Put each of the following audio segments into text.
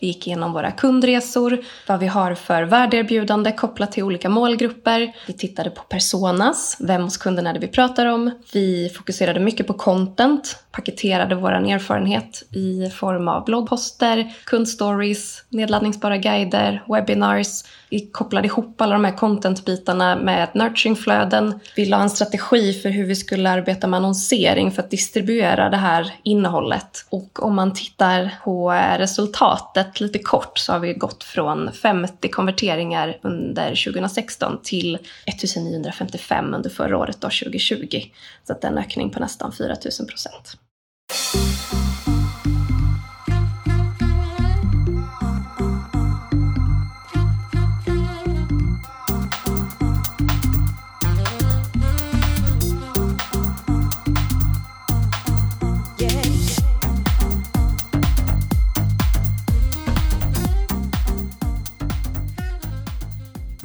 Vi gick igenom våra kundresor, vad vi har för värdeerbjudande kopplat till olika målgrupper. Vi tittade på personas, vem hos kunden är det vi pratar om. Vi fokuserade mycket på content, paketerade vår erfarenhet i form av bloggposter, kundstories, nedladdningsbara guider, webinars. Vi kopplade ihop alla de här contentbitarna med nurturingflöden. Vi la en strategi för hur vi skulle arbeta med annonsering för att distribuera det här innehållet. Och om man tittar på resultatet lite kort så har vi gått från 50 konverteringar under 2016 till 1955 under förra året, då, 2020. Så att det är en ökning på nästan 4000 procent.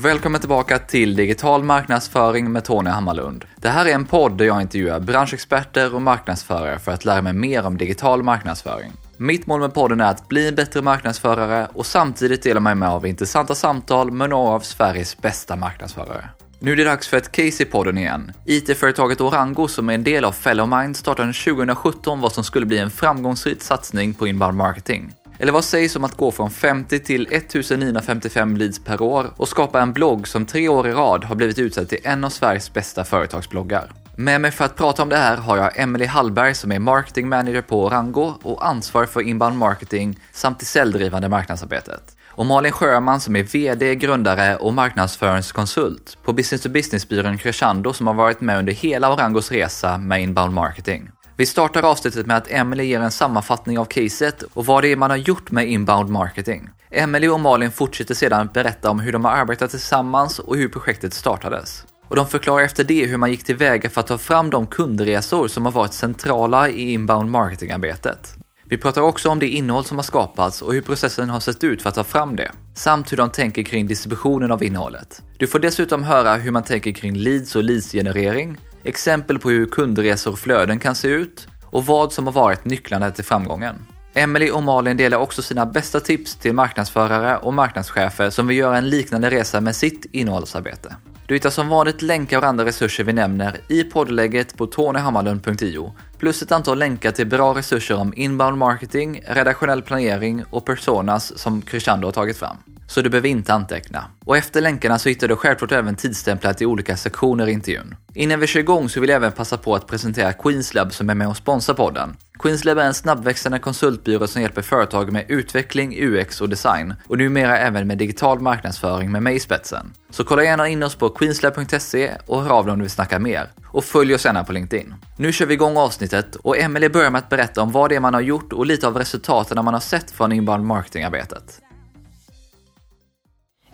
Välkommen tillbaka till Digital marknadsföring med Tony Hammarlund. Det här är en podd där jag intervjuar branschexperter och marknadsförare för att lära mig mer om digital marknadsföring. Mitt mål med podden är att bli en bättre marknadsförare och samtidigt dela mig med av intressanta samtal med några av Sveriges bästa marknadsförare. Nu är det dags för ett case i podden igen. IT-företaget Orango som är en del av Fellowmind startade 2017 vad som skulle bli en framgångsrik satsning på inbound marketing. Eller vad sägs om att gå från 50 till 1955 leads per år och skapa en blogg som tre år i rad har blivit utsedd till en av Sveriges bästa företagsbloggar? Med mig för att prata om det här har jag Emily Hallberg som är marketing manager på Orango och ansvarig för inbound marketing samt det säljdrivande marknadsarbetet. Och Malin Sjöman som är VD, grundare och marknadsföringskonsult på business to business-byrån Crescendo som har varit med under hela Orangos resa med inbound marketing. Vi startar avsnittet med att Emily ger en sammanfattning av caset och vad det är man har gjort med inbound marketing. Emily och Malin fortsätter sedan berätta om hur de har arbetat tillsammans och hur projektet startades. Och de förklarar efter det hur man gick tillväga för att ta fram de kundresor som har varit centrala i inbound marketingarbetet. Vi pratar också om det innehåll som har skapats och hur processen har sett ut för att ta fram det, samt hur de tänker kring distributionen av innehållet. Du får dessutom höra hur man tänker kring leads och leadsgenerering, exempel på hur kundresor och flöden kan se ut och vad som har varit nycklarna till framgången. Emily och Malin delar också sina bästa tips till marknadsförare och marknadschefer som vill göra en liknande resa med sitt innehållsarbete. Du hittar som vanligt länkar och andra resurser vi nämner i poddlägget på tonyhammarlund.io plus ett antal länkar till bra resurser om inbound marketing, redaktionell planering och personas som Christiando har tagit fram så du behöver inte anteckna. Och efter länkarna så hittar du självklart även tidstämplat i olika sektioner i intervjun. Innan vi kör igång så vill jag även passa på att presentera Queenslab som är med och sponsrar podden. Queenslab är en snabbväxande konsultbyrå som hjälper företag med utveckling, UX och design och numera även med digital marknadsföring med mig i spetsen. Så kolla gärna in oss på queenslab.se och hör av dig om du vill snacka mer. Och följ oss gärna på LinkedIn. Nu kör vi igång avsnittet och Emelie börjar med att berätta om vad det är man har gjort och lite av resultaten man har sett från inbound marketingarbetet.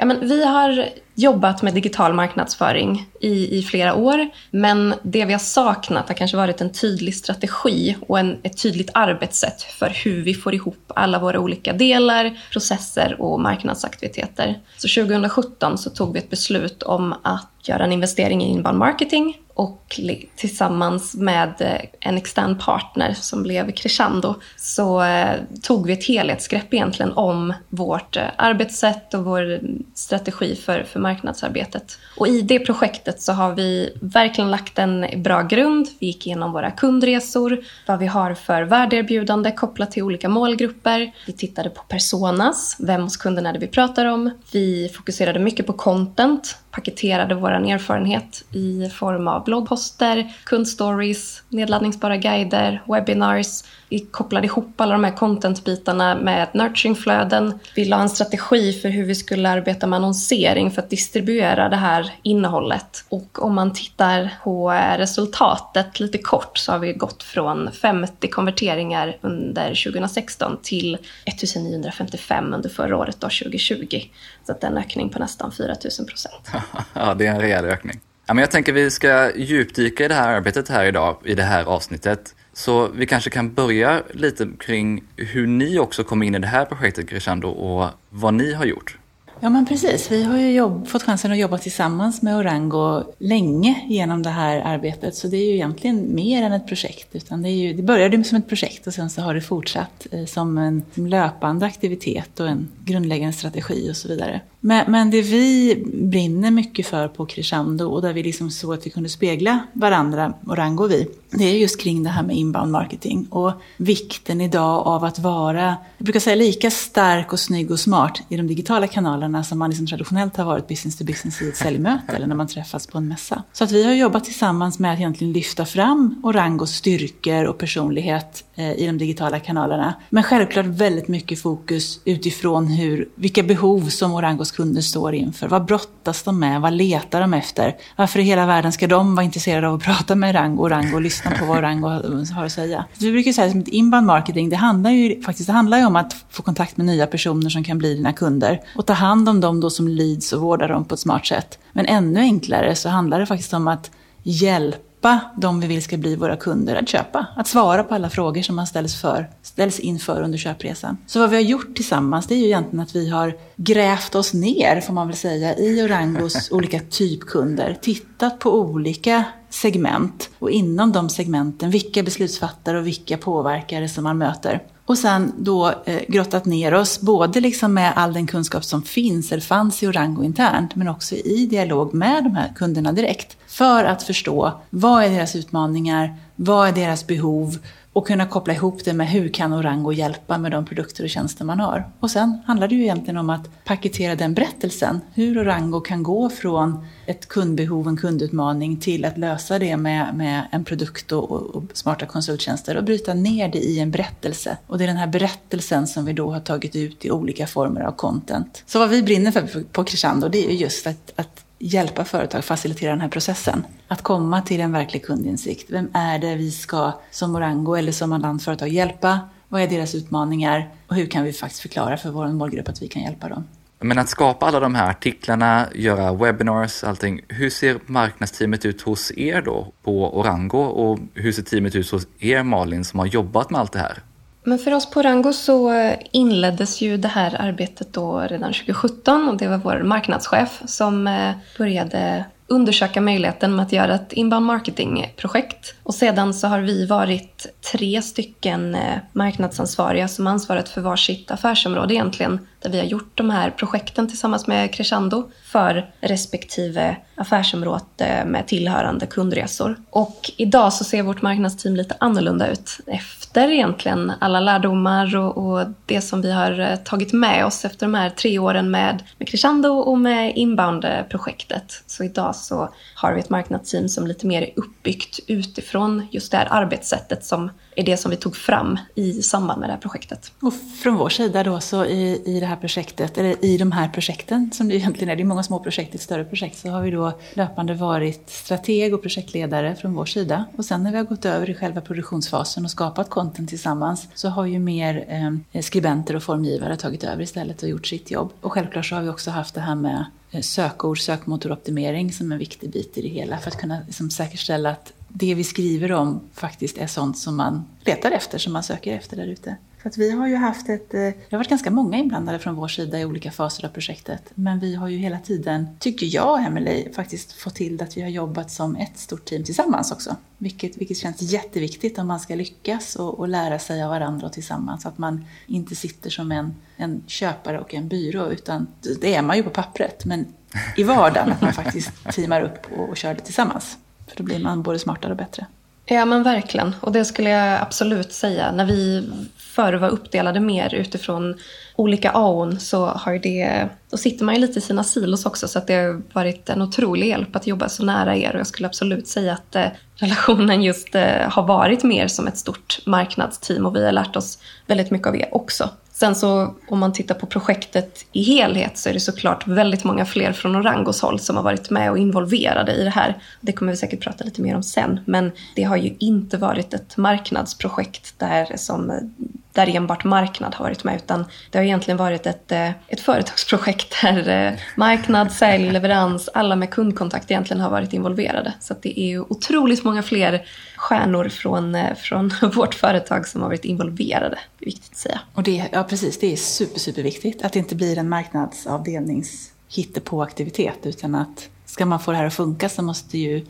Ja, men vi har jobbat med digital marknadsföring i, i flera år, men det vi har saknat har kanske varit en tydlig strategi och en, ett tydligt arbetssätt för hur vi får ihop alla våra olika delar, processer och marknadsaktiviteter. Så 2017 så tog vi ett beslut om att göra en investering i inbound marketing och tillsammans med eh, en extern partner som blev Crescendo så eh, tog vi ett helhetsgrepp egentligen om vårt eh, arbetssätt och vår strategi för, för marknadsarbetet. Och i det projektet så har vi verkligen lagt en bra grund. Vi gick igenom våra kundresor, vad vi har för värdeerbjudande kopplat till olika målgrupper. Vi tittade på personas, vem hos kunden är det vi pratar om. Vi fokuserade mycket på content, paketerade vår erfarenhet i form av bloggposter, kundstories, nedladdningsbara guider, webinars. Kopplade ihop alla de här contentbitarna med nurturingflöden. Vi la en strategi för hur vi skulle arbeta med annonsering för att distribuera det här innehållet. Och om man tittar på eh, resultatet lite kort så har vi gått från 50 konverteringar under 2016 till 1955 under förra året, då, 2020. Så att det är en ökning på nästan 4000 procent. ja, det är en rejäl ökning. Ja, men jag tänker vi ska djupdyka i det här arbetet här idag, i det här avsnittet. Så vi kanske kan börja lite kring hur ni också kom in i det här projektet Crescendo och vad ni har gjort. Ja men precis, vi har ju jobb, fått chansen att jobba tillsammans med Orango länge genom det här arbetet. Så det är ju egentligen mer än ett projekt. Utan det, är ju, det började som ett projekt och sen så har det fortsatt eh, som en löpande aktivitet och en grundläggande strategi och så vidare. Men, men det vi brinner mycket för på Crescendo och där vi liksom såg att vi kunde spegla varandra, Orango och vi, det är just kring det här med inbound marketing och vikten idag av att vara, jag brukar säga lika stark och snygg och smart i de digitala kanalerna som man liksom traditionellt har varit business to business i ett säljmöte eller när man träffas på en mässa. Så att vi har jobbat tillsammans med att egentligen lyfta fram Orangos styrkor och personlighet eh, i de digitala kanalerna. Men självklart väldigt mycket fokus utifrån hur, vilka behov som hans kunder står inför. Vad brottas de med? Vad letar de efter? Varför i hela världen ska de vara intresserade av att prata med Orango, Rango och lyssna på vad Orango har att säga? Vi brukar säga att inbound marketing, det handlar ju faktiskt det handlar ju om att få kontakt med nya personer som kan bli dina kunder och ta hand om dem då som leads och vårda dem på ett smart sätt. Men ännu enklare så handlar det faktiskt om att hjälpa hjälpa de vi vill ska bli våra kunder att köpa. Att svara på alla frågor som man ställs, för, ställs inför under köpresan. Så vad vi har gjort tillsammans det är ju egentligen att vi har grävt oss ner, får man väl säga, i Orangos olika typkunder. Tittat på olika segment och inom de segmenten vilka beslutsfattare och vilka påverkare som man möter. Och sen då eh, grottat ner oss, både liksom med all den kunskap som finns eller fanns i Orango internt, men också i dialog med de här kunderna direkt. För att förstå vad är deras utmaningar, vad är deras behov och kunna koppla ihop det med hur kan Orango hjälpa med de produkter och tjänster man har. Och sen handlar det ju egentligen om att paketera den berättelsen. Hur Orango kan gå från ett kundbehov, en kundutmaning till att lösa det med, med en produkt och, och, smarta konsulttjänster och bryta ner det i en berättelse. Och det är den här berättelsen som vi då har tagit ut i olika former av content. Så vad vi brinner för på Crescendo det är ju just att, att hjälpa företag facilitera den här processen. Att komma till en verklig kundinsikt. Vem är det vi ska som Orango eller som annat företag hjälpa? Vad är deras utmaningar? Och hur kan vi faktiskt förklara för vår målgrupp att vi kan hjälpa dem? Men att skapa alla de här artiklarna, göra webinars, allting. Hur ser marknadsteamet ut hos er då på Orango och hur ser teamet ut hos er Malin som har jobbat med allt det här? Men för oss på Rango så inleddes ju det här arbetet då redan 2017 och det var vår marknadschef som eh, började undersöka möjligheten med att göra ett inbound marketing-projekt. Och sedan så har vi varit tre stycken eh, marknadsansvariga som ansvarat för varsitt affärsområde egentligen, där vi har gjort de här projekten tillsammans med Crescendo för respektive affärsområde med tillhörande kundresor. Och idag så ser vårt marknadsteam lite annorlunda ut efter egentligen alla lärdomar och, och det som vi har eh, tagit med oss efter de här tre åren med, med Crescendo och med inbound-projektet. Så idag så har vi ett marknadsteam som lite mer är uppbyggt utifrån just det här arbetssättet som är det som vi tog fram i samband med det här projektet. Och från vår sida då så i, i det här projektet, eller i de här projekten som det egentligen är, det är många små projekt i ett större projekt, så har vi då löpande varit strateg och projektledare från vår sida. Och sen när vi har gått över i själva produktionsfasen och skapat content tillsammans så har ju mer eh, skribenter och formgivare tagit över istället och gjort sitt jobb. Och självklart så har vi också haft det här med eh, sökord, sökmotoroptimering som en viktig bit i det hela för att kunna liksom säkerställa att det vi skriver om faktiskt är sånt som man letar efter, som man söker efter där ute. Så att vi har ju haft ett, eh, det har varit ganska många inblandade från vår sida i olika faser av projektet. Men vi har ju hela tiden, tycker jag Emelie, faktiskt fått till att vi har jobbat som ett stort team tillsammans också. Vilket, vilket känns jätteviktigt om man ska lyckas och, och lära sig av varandra och tillsammans. Att man inte sitter som en, en köpare och en byrå, utan det är man ju på pappret. Men i vardagen att man faktiskt teamar upp och, och kör det tillsammans. För då blir man både smartare och bättre. Ja men verkligen. Och det skulle jag absolut säga. När vi förr var uppdelade mer utifrån olika AON så har det, då sitter man ju lite i sina silos också så att det har varit en otrolig hjälp att jobba så nära er och jag skulle absolut säga att eh, relationen just eh, har varit mer som ett stort marknadsteam och vi har lärt oss väldigt mycket av er också. Sen så om man tittar på projektet i helhet så är det såklart väldigt många fler från Orangos håll som har varit med och involverade i det här. Det kommer vi säkert prata lite mer om sen. Men det har ju inte varit ett marknadsprojekt där som där enbart marknad har varit med, utan det har egentligen varit ett, eh, ett företagsprojekt där eh, marknad, sälj, leverans, alla med kundkontakt egentligen har varit involverade. Så det är ju otroligt många fler stjärnor från, eh, från vårt företag som har varit involverade. Viktigt att säga. Och det, ja, precis. Det är super, superviktigt att det inte blir en marknadsavdelnings hittepåaktivitet utan att ska man få det här att funka så måste ju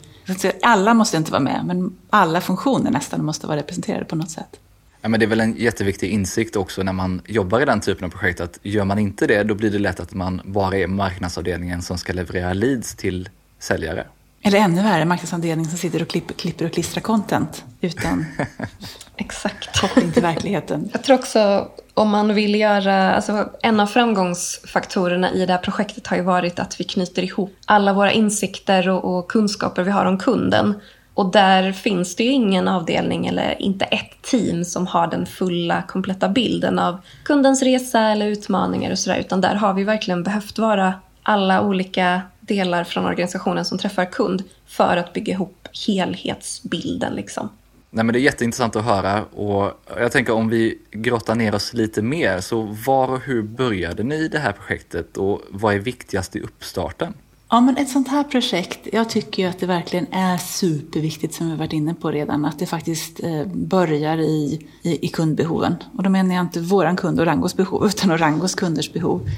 alla måste inte vara med, men alla funktioner nästan måste vara representerade på något sätt. Ja, men det är väl en jätteviktig insikt också när man jobbar i den typen av projekt att gör man inte det då blir det lätt att man bara är marknadsavdelningen som ska leverera leads till säljare. Eller ännu värre, marknadsavdelningen som sitter och klipper, klipper och klistrar content utan Exakt. koppling till verkligheten. Jag tror också om man vill göra, alltså en av framgångsfaktorerna i det här projektet har ju varit att vi knyter ihop alla våra insikter och, och kunskaper vi har om kunden och där finns det ju ingen avdelning eller inte ett team som har den fulla kompletta bilden av kundens resa eller utmaningar och sådär. Utan där har vi verkligen behövt vara alla olika delar från organisationen som träffar kund för att bygga ihop helhetsbilden. Liksom. Nej, men det är jätteintressant att höra och jag tänker om vi grottar ner oss lite mer, så var och hur började ni det här projektet och vad är viktigast i uppstarten? Ja, men ett sånt här projekt, jag tycker ju att det verkligen är superviktigt som vi varit inne på redan, att det faktiskt eh, börjar i, i, i, kundbehoven. Och då menar jag inte våran kund och Rangos behov, utan Rangos kunders behov.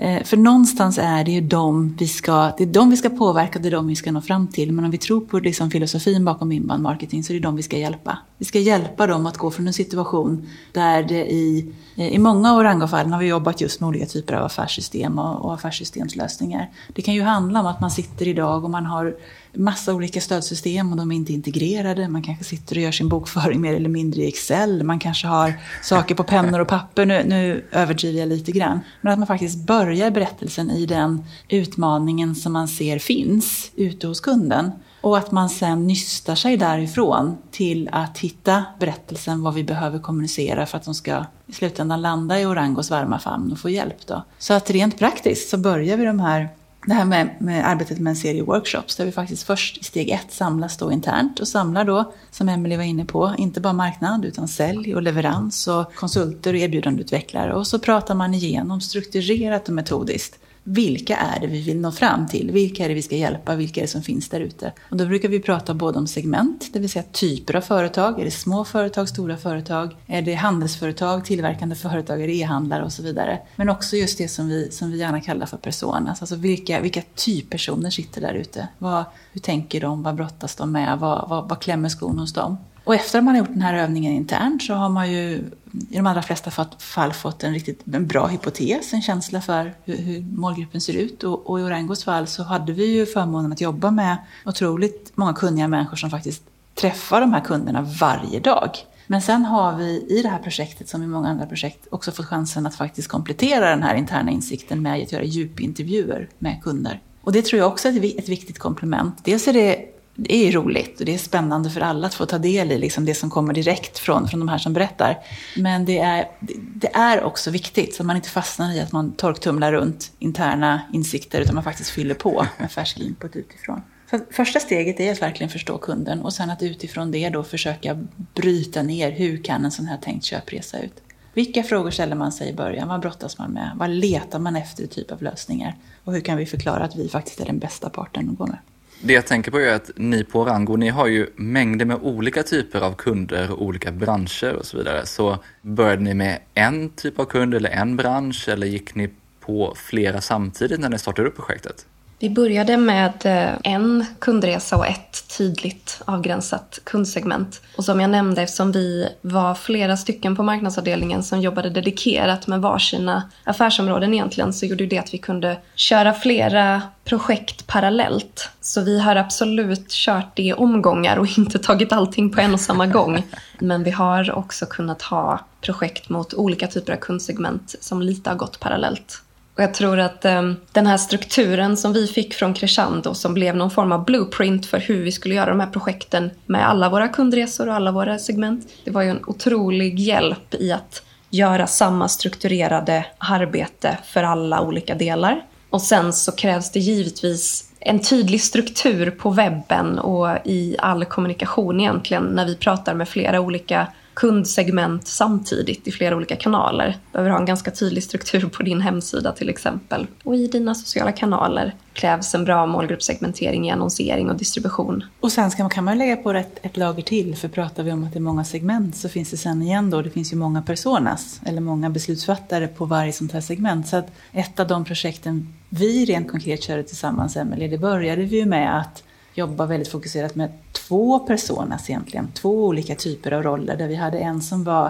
Eh, för någonstans är det ju de vi ska, det är de vi ska påverka, det är de vi ska nå fram till. Men om vi tror på liksom filosofin bakom inbound marketing så är det de vi ska hjälpa. Vi ska hjälpa dem att gå från en situation där det i, eh, i många av Orangofallen har vi jobbat just med olika typer av affärssystem och, och affärssystemslösningar. Det kan ju handla om att man sitter idag och man har massa olika stödsystem och de är inte integrerade. Man kanske sitter och gör sin bokföring mer eller mindre i Excel. Man kanske har saker på pennor och papper. Nu, nu överdriver jag lite grann. Men att man faktiskt börjar berättelsen i den utmaningen som man ser finns ute hos kunden. Och att man sen nystar sig därifrån till att hitta berättelsen vad vi behöver kommunicera för att de ska i slutändan landa i Orangos varma famn och få hjälp. Då. Så att rent praktiskt så börjar vi de här det här med, med, arbetet med en serie workshops där vi faktiskt först i steg ett samlas då internt och samlar då, som Emelie var inne på, inte bara marknad utan sälj och leverans och konsulter och erbjudandeutvecklare. Och så pratar man igenom strukturerat och metodiskt vilka är det vi vill nå fram till? Vilka är det vi ska hjälpa? Vilka är det som finns där ute? Och då brukar vi prata både om segment, det vill säga typer av företag. Är det små företag, stora företag? Är det handelsföretag, tillverkande företag, är det e-handlare och så vidare? Men också just det som vi, som vi gärna kallar för personas. Alltså vilka, vilka typpersoner sitter där ute? Vad, hur tänker de? Vad brottas de med? Vad, vad, vad klämmer skon hos dem? Och efter att man har gjort den här övningen internt så har man ju i de allra flesta fall fått en riktigt en bra hypotes, en känsla för hur, hur målgruppen ser ut. Och, och, i Orangos fall så hade vi ju förmånen att jobba med otroligt många kunniga människor som faktiskt träffar de här kunderna varje dag. Men sen har vi i det här projektet, som i många andra projekt, också fått chansen att faktiskt komplettera den här interna insikten med att göra djupintervjuer med kunder. Och det tror jag också är ett viktigt komplement. Dels är det det är roligt och det är spännande för alla att få ta del i liksom det som kommer direkt från, från de här som berättar. Men det är, det är också viktigt så att man inte fastnar i att man torktumlar runt interna insikter utan man faktiskt fyller på med färsk input utifrån. Så första steget är att verkligen förstå kunden och sen att utifrån det då försöka bryta ner hur kan en sån här tänkt köpresa ut. Vilka frågor ställer man sig i början? Vad brottas man med? Vad letar man efter i typ av lösningar? Och hur kan vi förklara att vi faktiskt är den bästa parten att gå med? Det jag tänker på är att ni på Orango ni har ju mängder med olika typer av kunder och olika branscher och så vidare. Så började ni med en typ av kund eller en bransch eller gick ni på flera samtidigt när ni startade upp projektet? Vi började med eh, en kundresa och ett tydligt avgränsat kundsegment. Och som jag nämnde, eftersom vi var flera stycken på marknadsavdelningen som jobbade dedikerat med varsina affärsområden egentligen, så gjorde det att vi kunde köra flera projekt parallellt. Så vi har absolut kört det i omgångar och inte tagit allting på en och samma gång. Men vi har också kunnat ha projekt mot olika typer av kundsegment som lite har gått parallellt. Och jag tror att um, den här strukturen som vi fick från Crescendo som blev någon form av blueprint för hur vi skulle göra de här projekten med alla våra kundresor och alla våra segment. Det var ju en otrolig hjälp i att göra samma strukturerade arbete för alla olika delar. Och sen så krävs det givetvis en tydlig struktur på webben och i all kommunikation egentligen när vi pratar med flera olika kundsegment samtidigt i flera olika kanaler. Du behöver ha en ganska tydlig struktur på din hemsida till exempel. Och i dina sociala kanaler krävs en bra målgruppssegmentering i annonsering och distribution. Och sen ska man, kan man lägga på ett, ett lager till, för pratar vi om att det är många segment så finns det sen igen då, det finns ju många personas, eller många beslutsfattare på varje sånt här segment. Så att ett av de projekten vi rent konkret körde tillsammans, Emelie, det började vi ju med att jobba väldigt fokuserat med två personas egentligen. Två olika typer av roller där vi hade en som var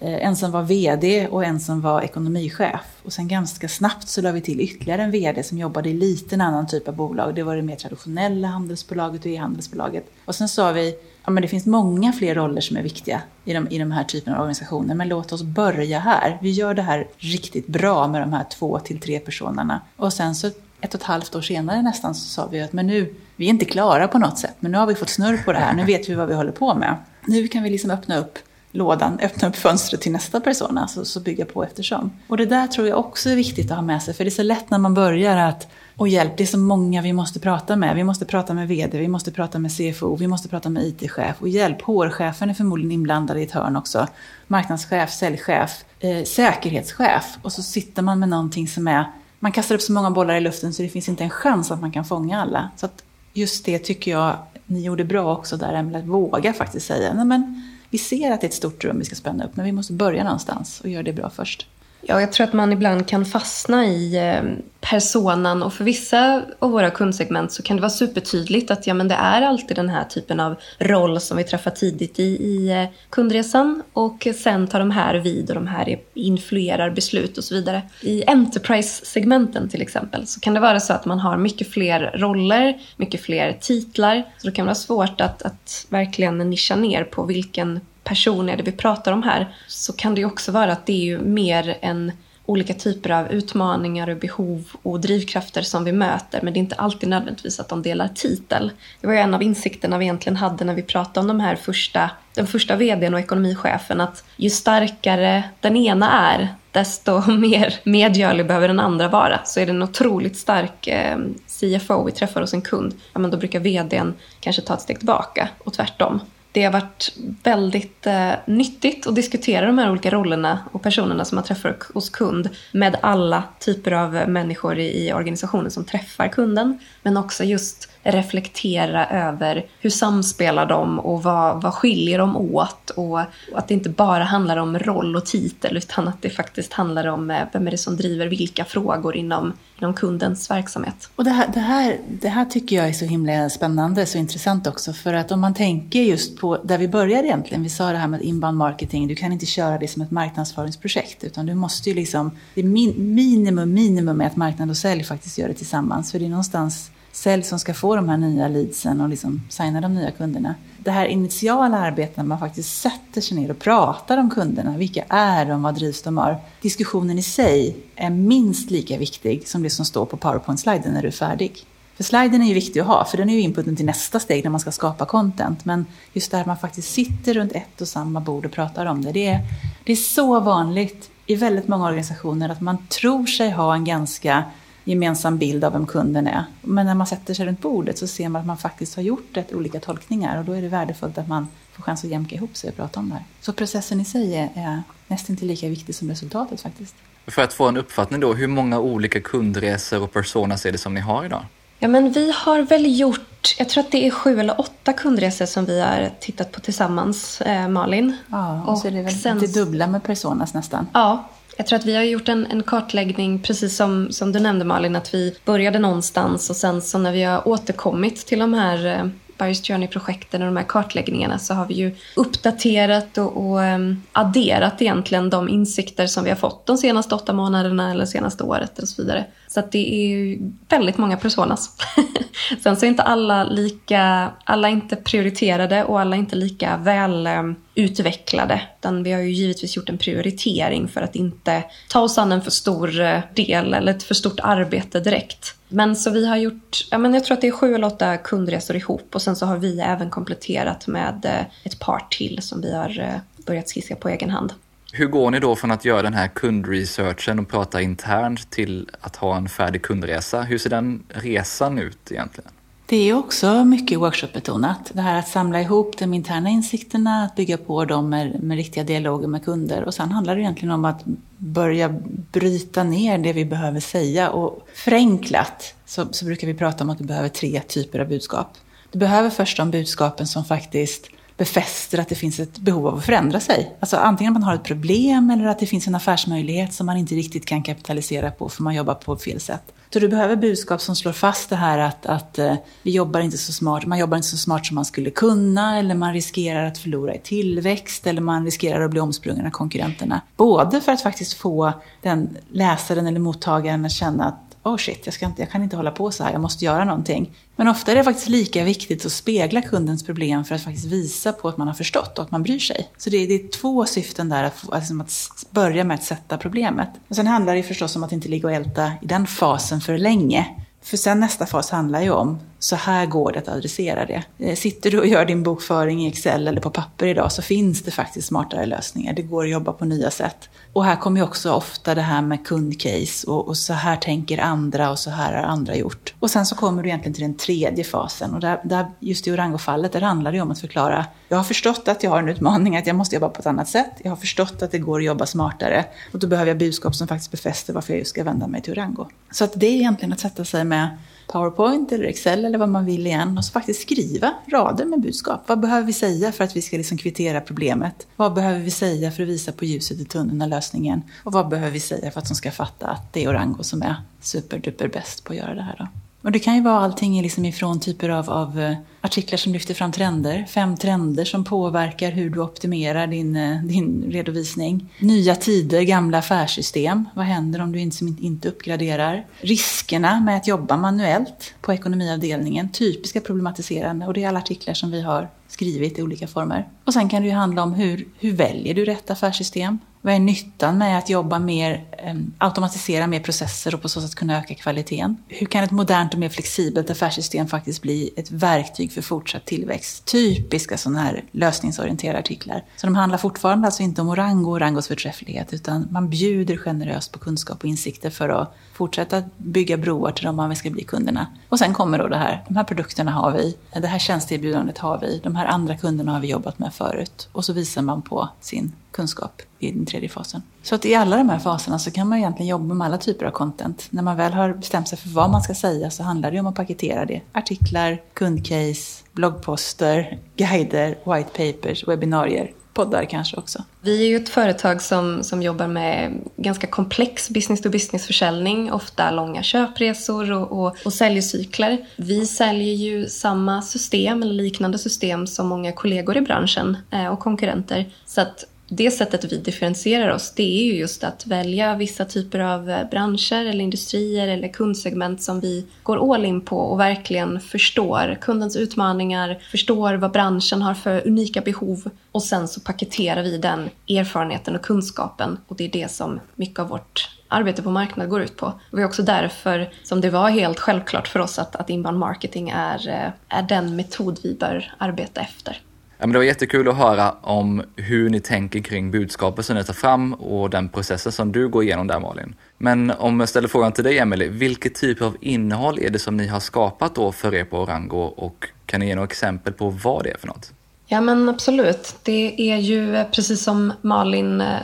eh, en som var VD och en som var ekonomichef. Och sen ganska snabbt så la vi till ytterligare en VD som jobbade i lite en annan typ av bolag. Det var det mer traditionella handelsbolaget och e-handelsbolaget. Och sen sa vi, ja men det finns många fler roller som är viktiga i de, i de här typerna av organisationer. Men låt oss börja här. Vi gör det här riktigt bra med de här två till tre personerna. Och sen så ett och ett halvt år senare nästan så sa vi att men nu, vi är inte klara på något sätt, men nu har vi fått snurr på det här, nu vet vi vad vi håller på med. Nu kan vi liksom öppna upp lådan, öppna upp fönstret till nästa person, alltså, så bygga på eftersom. Och det där tror jag också är viktigt att ha med sig, för det är så lätt när man börjar att och hjälp, det är så många vi måste prata med. Vi måste prata med VD, vi måste prata med CFO, vi måste prata med IT-chef. Och hjälp, HR-chefen är förmodligen inblandad i ett hörn också. Marknadschef, säljchef, eh, säkerhetschef. Och så sitter man med någonting som är man kastar upp så många bollar i luften så det finns inte en chans att man kan fånga alla. Så att just det tycker jag ni gjorde bra också där, Emelie, att våga faktiskt säga, nej men vi ser att det är ett stort rum vi ska spänna upp, men vi måste börja någonstans och göra det bra först. Ja, jag tror att man ibland kan fastna i eh, personan och för vissa av våra kundsegment så kan det vara supertydligt att ja, men det är alltid den här typen av roll som vi träffar tidigt i, i eh, kundresan och sen tar de här vid och de här influerar beslut och så vidare. I Enterprise-segmenten till exempel så kan det vara så att man har mycket fler roller, mycket fler titlar. Så det kan vara svårt att, att verkligen nischa ner på vilken personer det vi pratar om här så kan det ju också vara att det är ju mer än olika typer av utmaningar och behov och drivkrafter som vi möter men det är inte alltid nödvändigtvis att de delar titel. Det var ju en av insikterna vi egentligen hade när vi pratade om de här första, den första vdn och ekonomichefen att ju starkare den ena är desto mer medgörlig behöver den andra vara. Så är det en otroligt stark eh, CFO vi träffar hos en kund, ja, men då brukar vdn kanske ta ett steg tillbaka och tvärtom det har varit väldigt eh, nyttigt att diskutera de här olika rollerna och personerna som man träffar hos kund med alla typer av människor i, i organisationen som träffar kunden. Men också just reflektera över hur samspelar de och vad, vad skiljer de åt? Och, att det inte bara handlar om roll och titel utan att det faktiskt handlar om eh, vem är det som driver vilka frågor inom, inom kundens verksamhet. Och det här, det, här, det här tycker jag är så himla spännande, så intressant också. För att om man tänker just på där vi började egentligen, vi sa det här med inbound marketing, du kan inte köra det som ett marknadsföringsprojekt utan du måste ju liksom, det är min, minimum, minimum är att marknad och sälj faktiskt gör det tillsammans. För det är någonstans sälj som ska få de här nya leadsen och liksom signa de nya kunderna. Det här initiala arbetet när man faktiskt sätter sig ner och pratar om kunderna. Vilka är de? Vad drivs de av? Diskussionen i sig är minst lika viktig som det som står på powerpoint-sliden när du är färdig. För sliden är ju viktig att ha, för den är ju inputen till nästa steg när man ska skapa content. Men just där man faktiskt sitter runt ett och samma bord och pratar om det. Det är, det är så vanligt i väldigt många organisationer att man tror sig ha en ganska gemensam bild av vem kunden är. Men när man sätter sig runt bordet så ser man att man faktiskt har gjort ett olika tolkningar och då är det värdefullt att man får chans att jämka ihop sig och prata om det här. Så processen i sig är, är nästan till lika viktig som resultatet faktiskt. För att få en uppfattning då, hur många olika kundresor och personas är det som ni har idag? Ja, men vi har väl gjort, jag tror att det är sju eller åtta kundresor som vi har tittat på tillsammans, eh, Malin. Ja, och, och så är det väl sen, det dubbla med personas nästan. Ja, jag tror att vi har gjort en, en, kartläggning, precis som, som du nämnde Malin, att vi började någonstans och sen så när vi har återkommit till de här eh, Buyers Journey-projekten och de här kartläggningarna så har vi ju uppdaterat och, och um, adderat egentligen de insikter som vi har fått de senaste åtta månaderna eller senaste året och så vidare. Så att det är ju väldigt många personas. Sen så är inte alla lika, alla är inte prioriterade och alla är inte lika väl eh, utvecklade. Utan vi har ju givetvis gjort en prioritering för att inte ta oss an en för stor eh, del eller ett för stort arbete direkt. Men så vi har gjort, ja men jag tror att det är sju eller åtta kundresor ihop och sen så har vi även kompletterat med eh, ett par till som vi har börjat skissa på egen hand. Hur går ni då från att göra den här kundresearchen och prata internt till att ha en färdig kundresa? Hur ser den resan ut egentligen? Det är också mycket workshopbetonat. Det här att samla ihop de interna insikterna, att bygga på dem med, med riktiga dialoger med kunder. Och sen handlar det egentligen om att börja bryta ner det vi behöver säga. Och förenklat så, så brukar vi prata om att du behöver tre typer av budskap. Du behöver först de budskapen som faktiskt befäster att det finns ett behov av att förändra sig. Alltså antingen att man har ett problem eller att det finns en affärsmöjlighet som man inte riktigt kan kapitalisera på för man jobbar på fel sätt. Så du behöver budskap som slår fast det här att, att eh, vi jobbar inte så smart, man jobbar inte så smart som man skulle kunna eller man riskerar att förlora i tillväxt eller man riskerar att bli omsprungen av konkurrenterna. Både för att faktiskt få den läsaren eller mottagaren att känna att oh shit, jag, ska inte, jag kan inte hålla på så här, jag måste göra någonting. Men ofta är det faktiskt lika viktigt att spegla kundens problem för att faktiskt visa på att man har förstått och att man bryr sig. Så det är, det är två syften där, att, alltså att liksom börja med att sätta problemet. Och sen handlar det förstås om att inte ligga och älta i den fasen för länge. För sen nästa fas handlar ju om, så här går det att adressera det. Eh, sitter du och gör din bokföring i Excel eller på papper idag så finns det faktiskt smartare lösningar. Det går att jobba på nya sätt. Och här kommer ju också ofta det här med kundcase och, och, så här tänker andra och så här har andra gjort. Och sen så kommer du egentligen till den tredje fasen och där, där just i Orango-fallet där handlar det om att förklara. Jag har förstått att jag har en utmaning, att jag måste jobba på ett annat sätt. Jag har förstått att det går att jobba smartare och då behöver jag budskap som faktiskt befäster varför jag just ska vända mig till Orango. Så att det är egentligen att sätta sig med Powerpoint eller Excel eller vad man vill igen och så faktiskt skriva rader med budskap. Vad behöver vi säga för att vi ska liksom kvittera problemet? Vad behöver vi säga för att visa på ljuset i tunneln av lösningen? Och vad behöver vi säga för att de ska fatta att det är Orango som är superduper bäst på att göra det här då? Och det kan ju vara allting liksom ifrån typer av, av eh, artiklar som lyfter fram trender, fem trender som påverkar hur du optimerar din, eh, din redovisning. Nya tider, gamla affärssystem. Vad händer om du inte, inte uppgraderar? Riskerna med att jobba manuellt på ekonomiavdelningen, typiska problematiserande. Och det är alla artiklar som vi har skrivit i olika former. Och sen kan det ju handla om hur, hur väljer du rätt affärssystem? Vad är nyttan med att jobba mer, ehm, automatisera mer processer och på så sätt kunna öka kvaliteten? Hur kan ett modernt och mer flexibelt affärssystem faktiskt bli ett verktyg för fortsatt tillväxt? Typiska sådana här lösningsorienterade artiklar. Så de handlar fortfarande alltså inte om Orango och Orangos förträfflighet utan man bjuder generöst på kunskap och insikter för att fortsätta bygga broar till de man ska bli kunderna. Och sen kommer då det här, de här produkterna har vi, det här tjänsteerbjudandet har vi, de här andra kunderna har vi jobbat med förut. Och så visar man på sin kunskap i den tredje fasen. Så att i alla de här faserna så kan man egentligen jobba med alla typer av content. När man väl har bestämt sig för vad man ska säga så handlar det om att paketera det. Artiklar, kundcase, bloggposter, guider, white papers, webbinarier poddar kanske också. Vi är ju ett företag som, som jobbar med ganska komplex business-to-business-försäljning, ofta långa köpresor och, och, och säljcykler. Vi säljer ju samma system eller liknande system som många kollegor i branschen eh, och konkurrenter. Så att det sättet vi differentierar oss, det är ju just att välja vissa typer av eh, branscher eller industrier eller kundsegment som vi går all in på och verkligen förstår kundens utmaningar, förstår vad branschen har för unika behov och sen så paketerar vi den erfarenheten och kunskapen och det är det som mycket av vårt arbete på marknad går ut på. Det var också därför som det var helt självklart för oss att, att inbound marketing är, eh, är den metod vi bör arbeta efter. Ja, men det var jättekul att höra om hur ni tänker kring budskapet som ni tar fram och den processen som du går igenom där Malin. Men om jag ställer frågan till dig Emelie, vilket typ av innehåll är det som ni har skapat då för er på Orango och kan ni ge några exempel på vad det är för något? Ja men absolut. Det är ju eh, precis som Malin eh,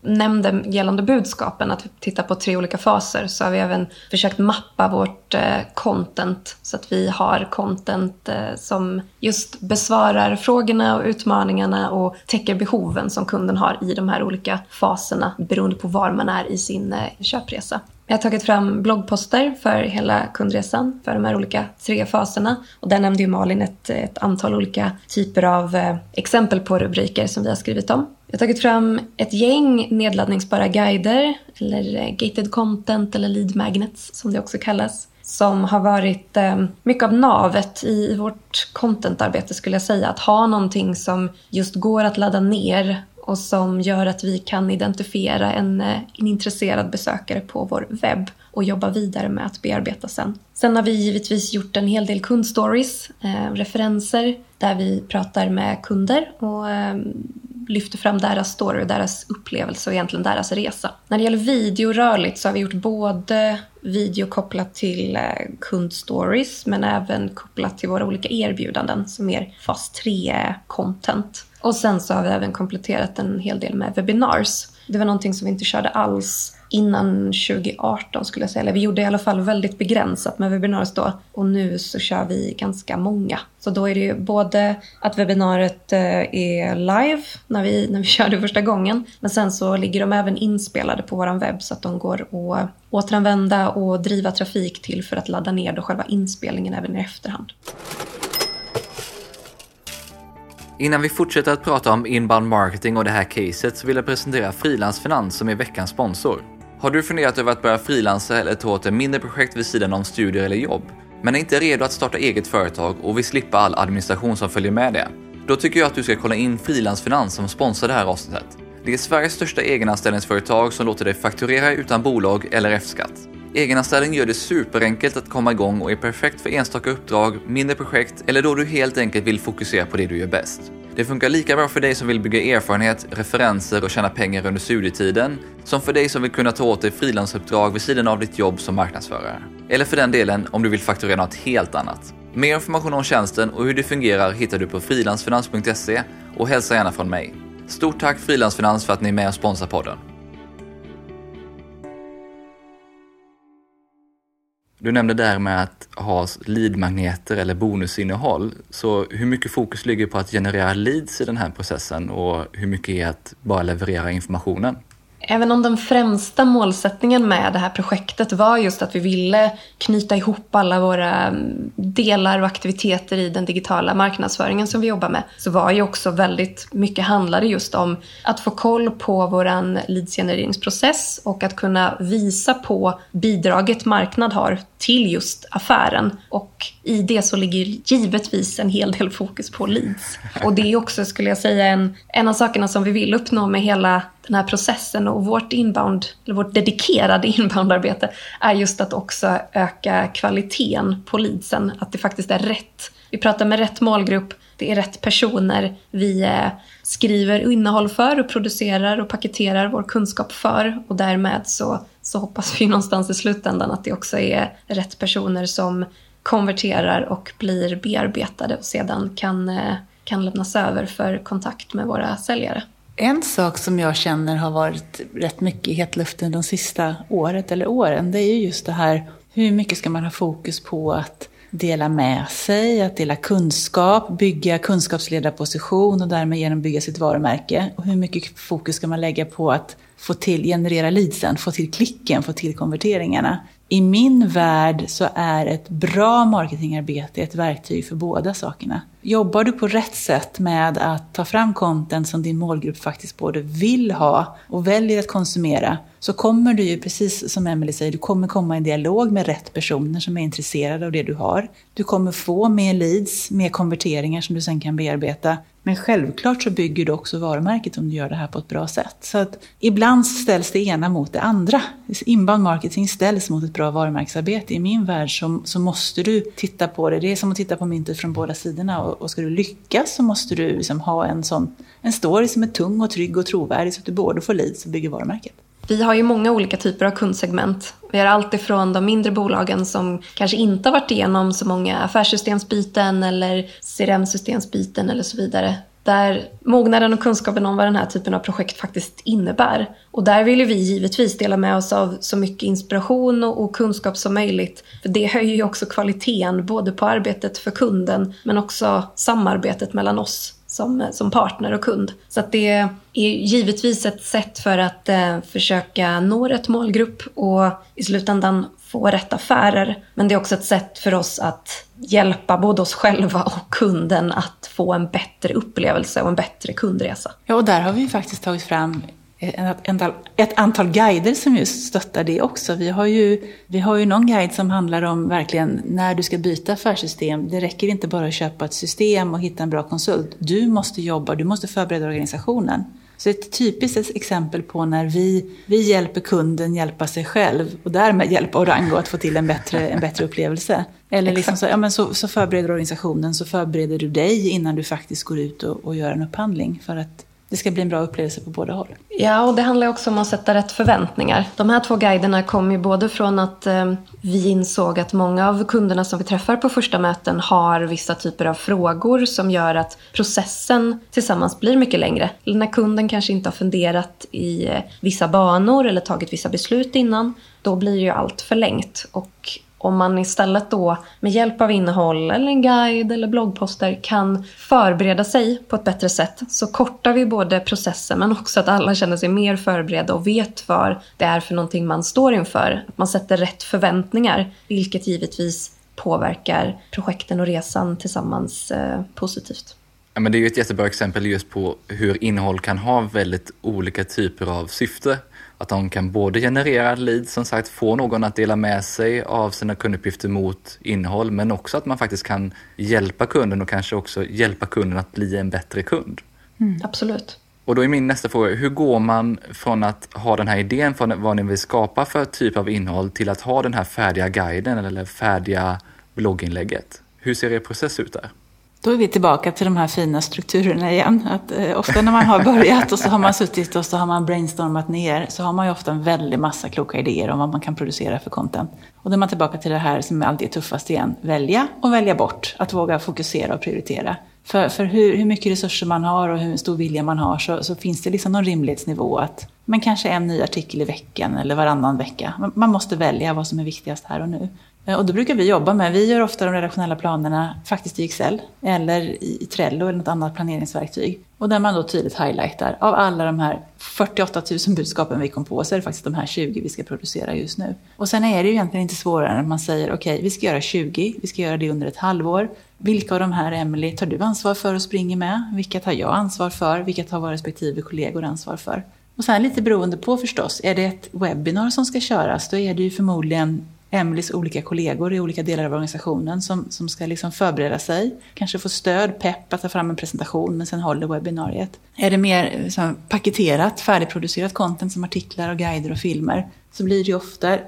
nämnde gällande budskapen, att vi tittar på tre olika faser, så har vi även försökt mappa vårt eh, content så att vi har content som just besvarar frågorna och utmaningarna och täcker behoven som kunden har i de här olika faserna beroende på var man är i sin köpresa. Jag har tagit fram bloggposter för hela kundresan för de här olika tre faserna. Och där nämnde ju Malin ett, ett antal olika typer av eh, exempel på rubriker som vi har skrivit om. Jag har tagit fram ett gäng nedladdningsbara guider, eller eh, gated content eller lead magnets som det också kallas som har varit eh, mycket av navet i vårt contentarbete skulle jag säga. Att ha någonting som just går att ladda ner och som gör att vi kan identifiera en, eh, en intresserad besökare på vår webb och jobba vidare med att bearbeta sen. Sen har vi givetvis gjort en hel del kundstories, eh, referenser där vi pratar med kunder och eh, lyfter fram deras story, deras upplevelse och egentligen deras resa. När det gäller video rörligt så har vi gjort både video kopplat till eh, kundstories men även kopplat till våra olika erbjudanden som mer fas 3-content. Och sen så har vi även kompletterat en hel del med webinars. Det var någonting som vi inte körde alls innan 2018 skulle jag säga. Eller vi gjorde i alla fall väldigt begränsat med webinars då. Och nu så kör vi ganska många. Så då är det ju både att webbinariet eh, är live när vi, när vi körde första gången. Men sen så ligger de även inspelade på vår webb så att de går att återanvända och driva trafik till för att ladda ner då själva inspelningen även i efterhand. Innan vi fortsätter att prata om inbound marketing och det här caset så vill jag presentera Frilansfinans som är veckans sponsor. Har du funderat över att börja frilansa eller ta åt ett mindre projekt vid sidan om studier eller jobb, men är inte redo att starta eget företag och vill slippa all administration som följer med det? Då tycker jag att du ska kolla in Frilansfinans som sponsrar det här avsnittet. Det är Sveriges största egenanställningsföretag som låter dig fakturera utan bolag eller F-skatt. Egenanställning gör det superenkelt att komma igång och är perfekt för enstaka uppdrag, mindre projekt eller då du helt enkelt vill fokusera på det du gör bäst. Det funkar lika bra för dig som vill bygga erfarenhet, referenser och tjäna pengar under studietiden, som för dig som vill kunna ta åt dig frilansuppdrag vid sidan av ditt jobb som marknadsförare. Eller för den delen om du vill fakturera något helt annat. Mer information om tjänsten och hur det fungerar hittar du på frilansfinans.se och hälsa gärna från mig. Stort tack Frilansfinans för att ni är med och sponsrar podden. Du nämnde där med att ha leadmagneter eller bonusinnehåll. Så hur mycket fokus ligger på att generera leads i den här processen och hur mycket är att bara leverera informationen? Även om den främsta målsättningen med det här projektet var just att vi ville knyta ihop alla våra mm, delar och aktiviteter i den digitala marknadsföringen som vi jobbar med, så var ju också väldigt mycket handlade just om att få koll på våran leadsgenereringsprocess och att kunna visa på bidraget marknad har till just affären. Och i det så ligger givetvis en hel del fokus på leads. Och det är också, skulle jag säga, en, en av sakerna som vi vill uppnå med hela den här processen och vårt inbound, eller vårt dedikerade inboundarbete är just att också öka kvaliteten på leadsen. Att det faktiskt är rätt. Vi pratar med rätt målgrupp, det är rätt personer vi eh, skriver innehåll för och producerar och paketerar vår kunskap för. Och därmed så, så hoppas vi någonstans i slutändan att det också är rätt personer som konverterar och blir bearbetade och sedan kan, eh, kan lämnas över för kontakt med våra säljare. En sak som jag känner har varit rätt mycket i hetluften de sista året eller åren, det är ju just det här hur mycket ska man ha fokus på att dela med sig, att dela kunskap, bygga kunskapsledarposition och därmed genom bygga sitt varumärke. Och hur mycket fokus ska man lägga på att få till, generera leadsen, få till klicken, få till konverteringarna. I min värld så är ett bra marketingarbete ett verktyg för båda sakerna. Jobbar du på rätt sätt med att ta fram content som din målgrupp faktiskt både vill ha och väljer att konsumera så kommer du ju, precis som Emelie säger, du kommer komma i dialog med rätt personer som är intresserade av det du har. Du kommer få mer leads, mer konverteringar som du sen kan bearbeta. Men självklart så bygger du också varumärket om du gör det här på ett bra sätt. Så att ibland ställs det ena mot det andra. Inbound marketing ställs mot ett bra varumärkesarbete. I min värld så, så måste du titta på det. Det är som att titta på myntet från båda sidorna. Och, och ska du lyckas så måste du liksom ha en, sån, en story som är tung och trygg och trovärdig så att du både får leads och bygger varumärket. Vi har ju många olika typer av kundsegment. Vi har allt ifrån de mindre bolagen som kanske inte har varit igenom så många affärssystemsbyten eller CRM-systemsbyten eller så vidare. Där mognaden och kunskapen om vad den här typen av projekt faktiskt innebär. Och där vill vi givetvis dela med oss av så mycket inspiration och, kunskap som möjligt. För det höjer ju också kvaliteten både på arbetet för kunden men också samarbetet mellan oss som, som partner och kund. Så att det är givetvis ett sätt för att eh, försöka nå rätt målgrupp och i slutändan få rätt affärer. Men det är också ett sätt för oss att hjälpa både oss själva och kunden att få en bättre upplevelse och en bättre kundresa. Ja, och där har vi faktiskt tagit fram ett antal guider som just stöttar det också. Vi har, ju, vi har ju någon guide som handlar om verkligen när du ska byta affärssystem. Det räcker inte bara att köpa ett system och hitta en bra konsult. Du måste jobba, du måste förbereda organisationen. Så ett typiskt exempel på när vi, vi hjälper kunden hjälpa sig själv och därmed hjälpa Orango att få till en bättre, en bättre upplevelse. Eller liksom så, ja, men så, så förbereder organisationen, så förbereder du dig innan du faktiskt går ut och, och gör en upphandling. För att det ska bli en bra upplevelse på båda håll. Ja, och det handlar också om att sätta rätt förväntningar. De här två guiderna kom ju både från att eh, vi insåg att många av kunderna som vi träffar på första möten har vissa typer av frågor som gör att processen tillsammans blir mycket längre. När kunden kanske inte har funderat i eh, vissa banor eller tagit vissa beslut innan, då blir ju allt förlängt. Och om man istället då med hjälp av innehåll eller en guide eller bloggposter kan förbereda sig på ett bättre sätt så kortar vi både processen men också att alla känner sig mer förberedda och vet vad det är för någonting man står inför. Att man sätter rätt förväntningar, vilket givetvis påverkar projekten och resan tillsammans eh, positivt. Ja, men det är ju ett jättebra exempel just på hur innehåll kan ha väldigt olika typer av syfte. Att de kan både generera lead, som sagt, få någon att dela med sig av sina kunduppgifter mot innehåll, men också att man faktiskt kan hjälpa kunden och kanske också hjälpa kunden att bli en bättre kund. Mm. Absolut. Och då är min nästa fråga, hur går man från att ha den här idén från vad ni vill skapa för typ av innehåll till att ha den här färdiga guiden eller färdiga blogginlägget? Hur ser er process ut där? Då är vi tillbaka till de här fina strukturerna igen. Att, eh, ofta när man har börjat och så har man suttit och så har man brainstormat ner så har man ju ofta en väldig massa kloka idéer om vad man kan producera för content. Och då är man tillbaka till det här som alltid är tuffast igen. Välja och välja bort. Att våga fokusera och prioritera. För, för hur, hur mycket resurser man har och hur stor vilja man har så, så finns det liksom någon rimlighetsnivå att men kanske en ny artikel i veckan eller varannan vecka. Man måste välja vad som är viktigast här och nu. Eh, och då brukar vi jobba med, vi gör ofta de redaktionella planerna faktiskt i Excel eller i Trello eller något annat planeringsverktyg. Och där man då tydligt highlightar, av alla de här 48 000 budskapen vi kom på så är det faktiskt de här 20 vi ska producera just nu. Och sen är det ju egentligen inte svårare än att man säger okej, okay, vi ska göra 20, vi ska göra det under ett halvår. Vilka av de här, Emily, tar du ansvar för och springer med? Vilka tar jag ansvar för? Vilka tar våra respektive kollegor ansvar för? Och sen lite beroende på förstås, är det ett webbinar som ska köras, då är det ju förmodligen Emelies olika kollegor i olika delar av organisationen som, som ska liksom förbereda sig. Kanske få stöd, pepp att ta fram en presentation men sen håller webbinariet. Är det mer liksom, paketerat, färdigproducerat content som artiklar och guider och filmer så blir det ju ofta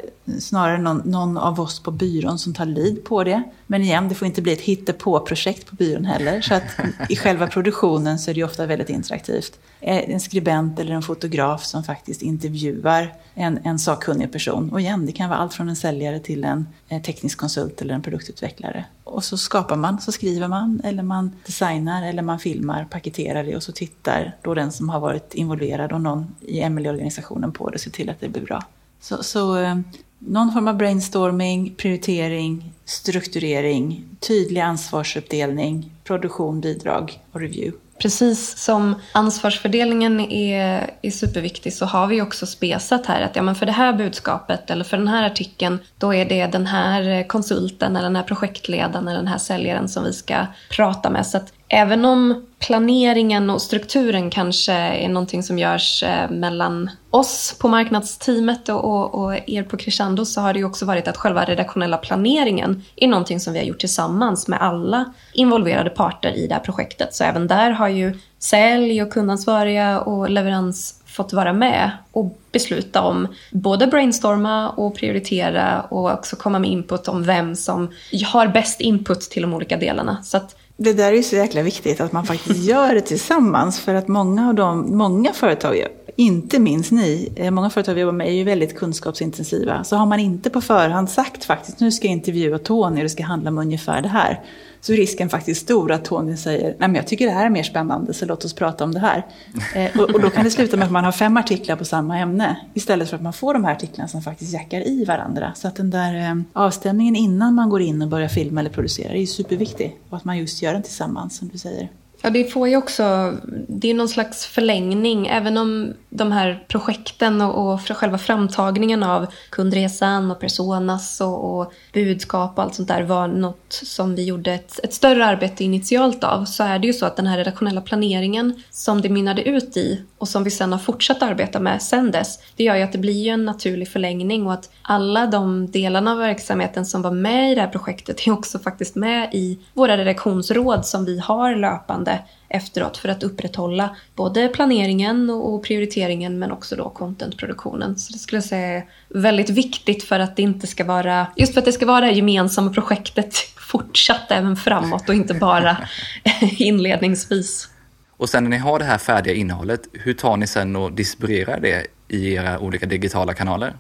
snarare någon, någon, av oss på byrån som tar lid på det. Men igen, det får inte bli ett hittepå-projekt på byrån heller. Så att i själva produktionen så är det ju ofta väldigt interaktivt. Eh, en skribent eller en fotograf som faktiskt intervjuar en, en sakkunnig person. Och igen, det kan vara allt från en säljare till en teknisk konsult eller en produktutvecklare. Och så skapar man, så skriver man, eller man designar, eller man filmar, paketerar det och så tittar då den som har varit involverad och någon i ML-organisationen på det och ser till att det blir bra. Så, så eh, någon form av brainstorming, prioritering, strukturering, tydlig ansvarsuppdelning, produktion, bidrag och review. Precis som ansvarsfördelningen är, är superviktig så har vi också spesat här att ja, men för det här budskapet eller för den här artikeln då är det den här konsulten eller den här projektledaren eller den här säljaren som vi ska prata med. Så att även om planeringen och strukturen kanske är någonting som görs eh, mellan oss på marknadsteamet och, och, och, er på Crescendo så har det ju också varit att själva redaktionella planeringen är någonting som vi har gjort tillsammans med alla involverade parter i det här projektet. Så även där har ju sälj och kundansvariga och leverans fått vara med och besluta om både brainstorma och prioritera och också komma med input om vem som har bäst input till de olika delarna. Så att det där är ju så jäkla viktigt att man faktiskt gör det tillsammans. För att många av de, många företag, inte minst ni, eh, många företag vi jobbar med är ju väldigt kunskapsintensiva. Så har man inte på förhand sagt faktiskt, nu ska jag intervjua Tony och det ska handla om ungefär det här så är risken faktiskt stor att Tony säger Nej, men jag tycker det här är mer spännande så låt oss prata om det här. Eh, och, och, då kan det sluta med att man har fem artiklar på samma ämne istället för att man får de här artiklarna som faktiskt jackar i varandra. Så att den där eh, avstämningen innan man går in och börjar filma eller producera är superviktig och att man just gör den tillsammans som du säger. Ja, det får ju också, det är någon slags förlängning, även om de här projekten och, och själva framtagningen av kundresan och personas och, och, budskap och allt sånt där var något som vi gjorde ett, ett, större arbete initialt av, så är det ju så att den här redaktionella planeringen som det mynnade ut i och som vi sen har fortsatt arbeta med sen dess, det gör ju att det blir ju en naturlig förlängning och att alla de delarna av verksamheten som var med i det här projektet är också faktiskt med i våra redaktionsråd som vi har löpande efteråt för att upprätthålla både planeringen och prioriteringen men också då contentproduktionen. Så det skulle jag säga är väldigt viktigt för att det inte ska vara, just för att det ska vara det gemensamma projektet fortsatt även framåt och inte bara inledningsvis. Och sen när ni har det här färdiga innehållet, hur tar ni sen och distribuerar det i era olika digitala kanaler?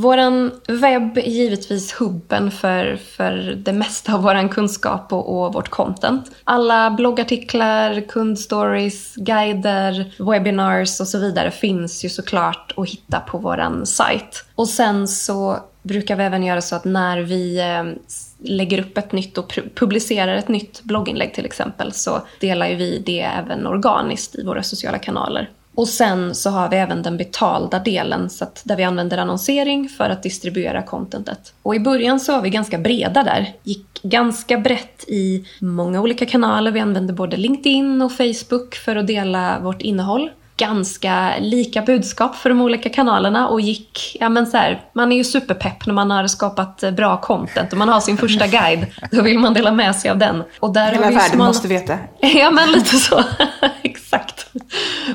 Vår webb är givetvis hubben för, för det mesta av vår kunskap och, och, vårt content. Alla bloggartiklar, kundstories, guider, webinars och så vidare finns ju såklart att hitta på vår sajt. Och sen så brukar vi även göra så att när vi eh, lägger upp ett nytt och publicerar ett nytt blogginlägg till exempel så delar ju vi det även organiskt i våra sociala kanaler. Och sen så har vi även den betalda delen så där vi använder annonsering för att distribuera contentet. Och i början så var vi ganska breda där. Gick ganska brett i många olika kanaler. Vi använde både LinkedIn och Facebook för att dela vårt innehåll ganska lika budskap för de olika kanalerna och gick, ja men så här, man är ju superpepp när man har skapat bra content och man har sin första guide. Då vill man dela med sig av den. Och där Hela världen smal... måste veta. Ja men lite så, exakt.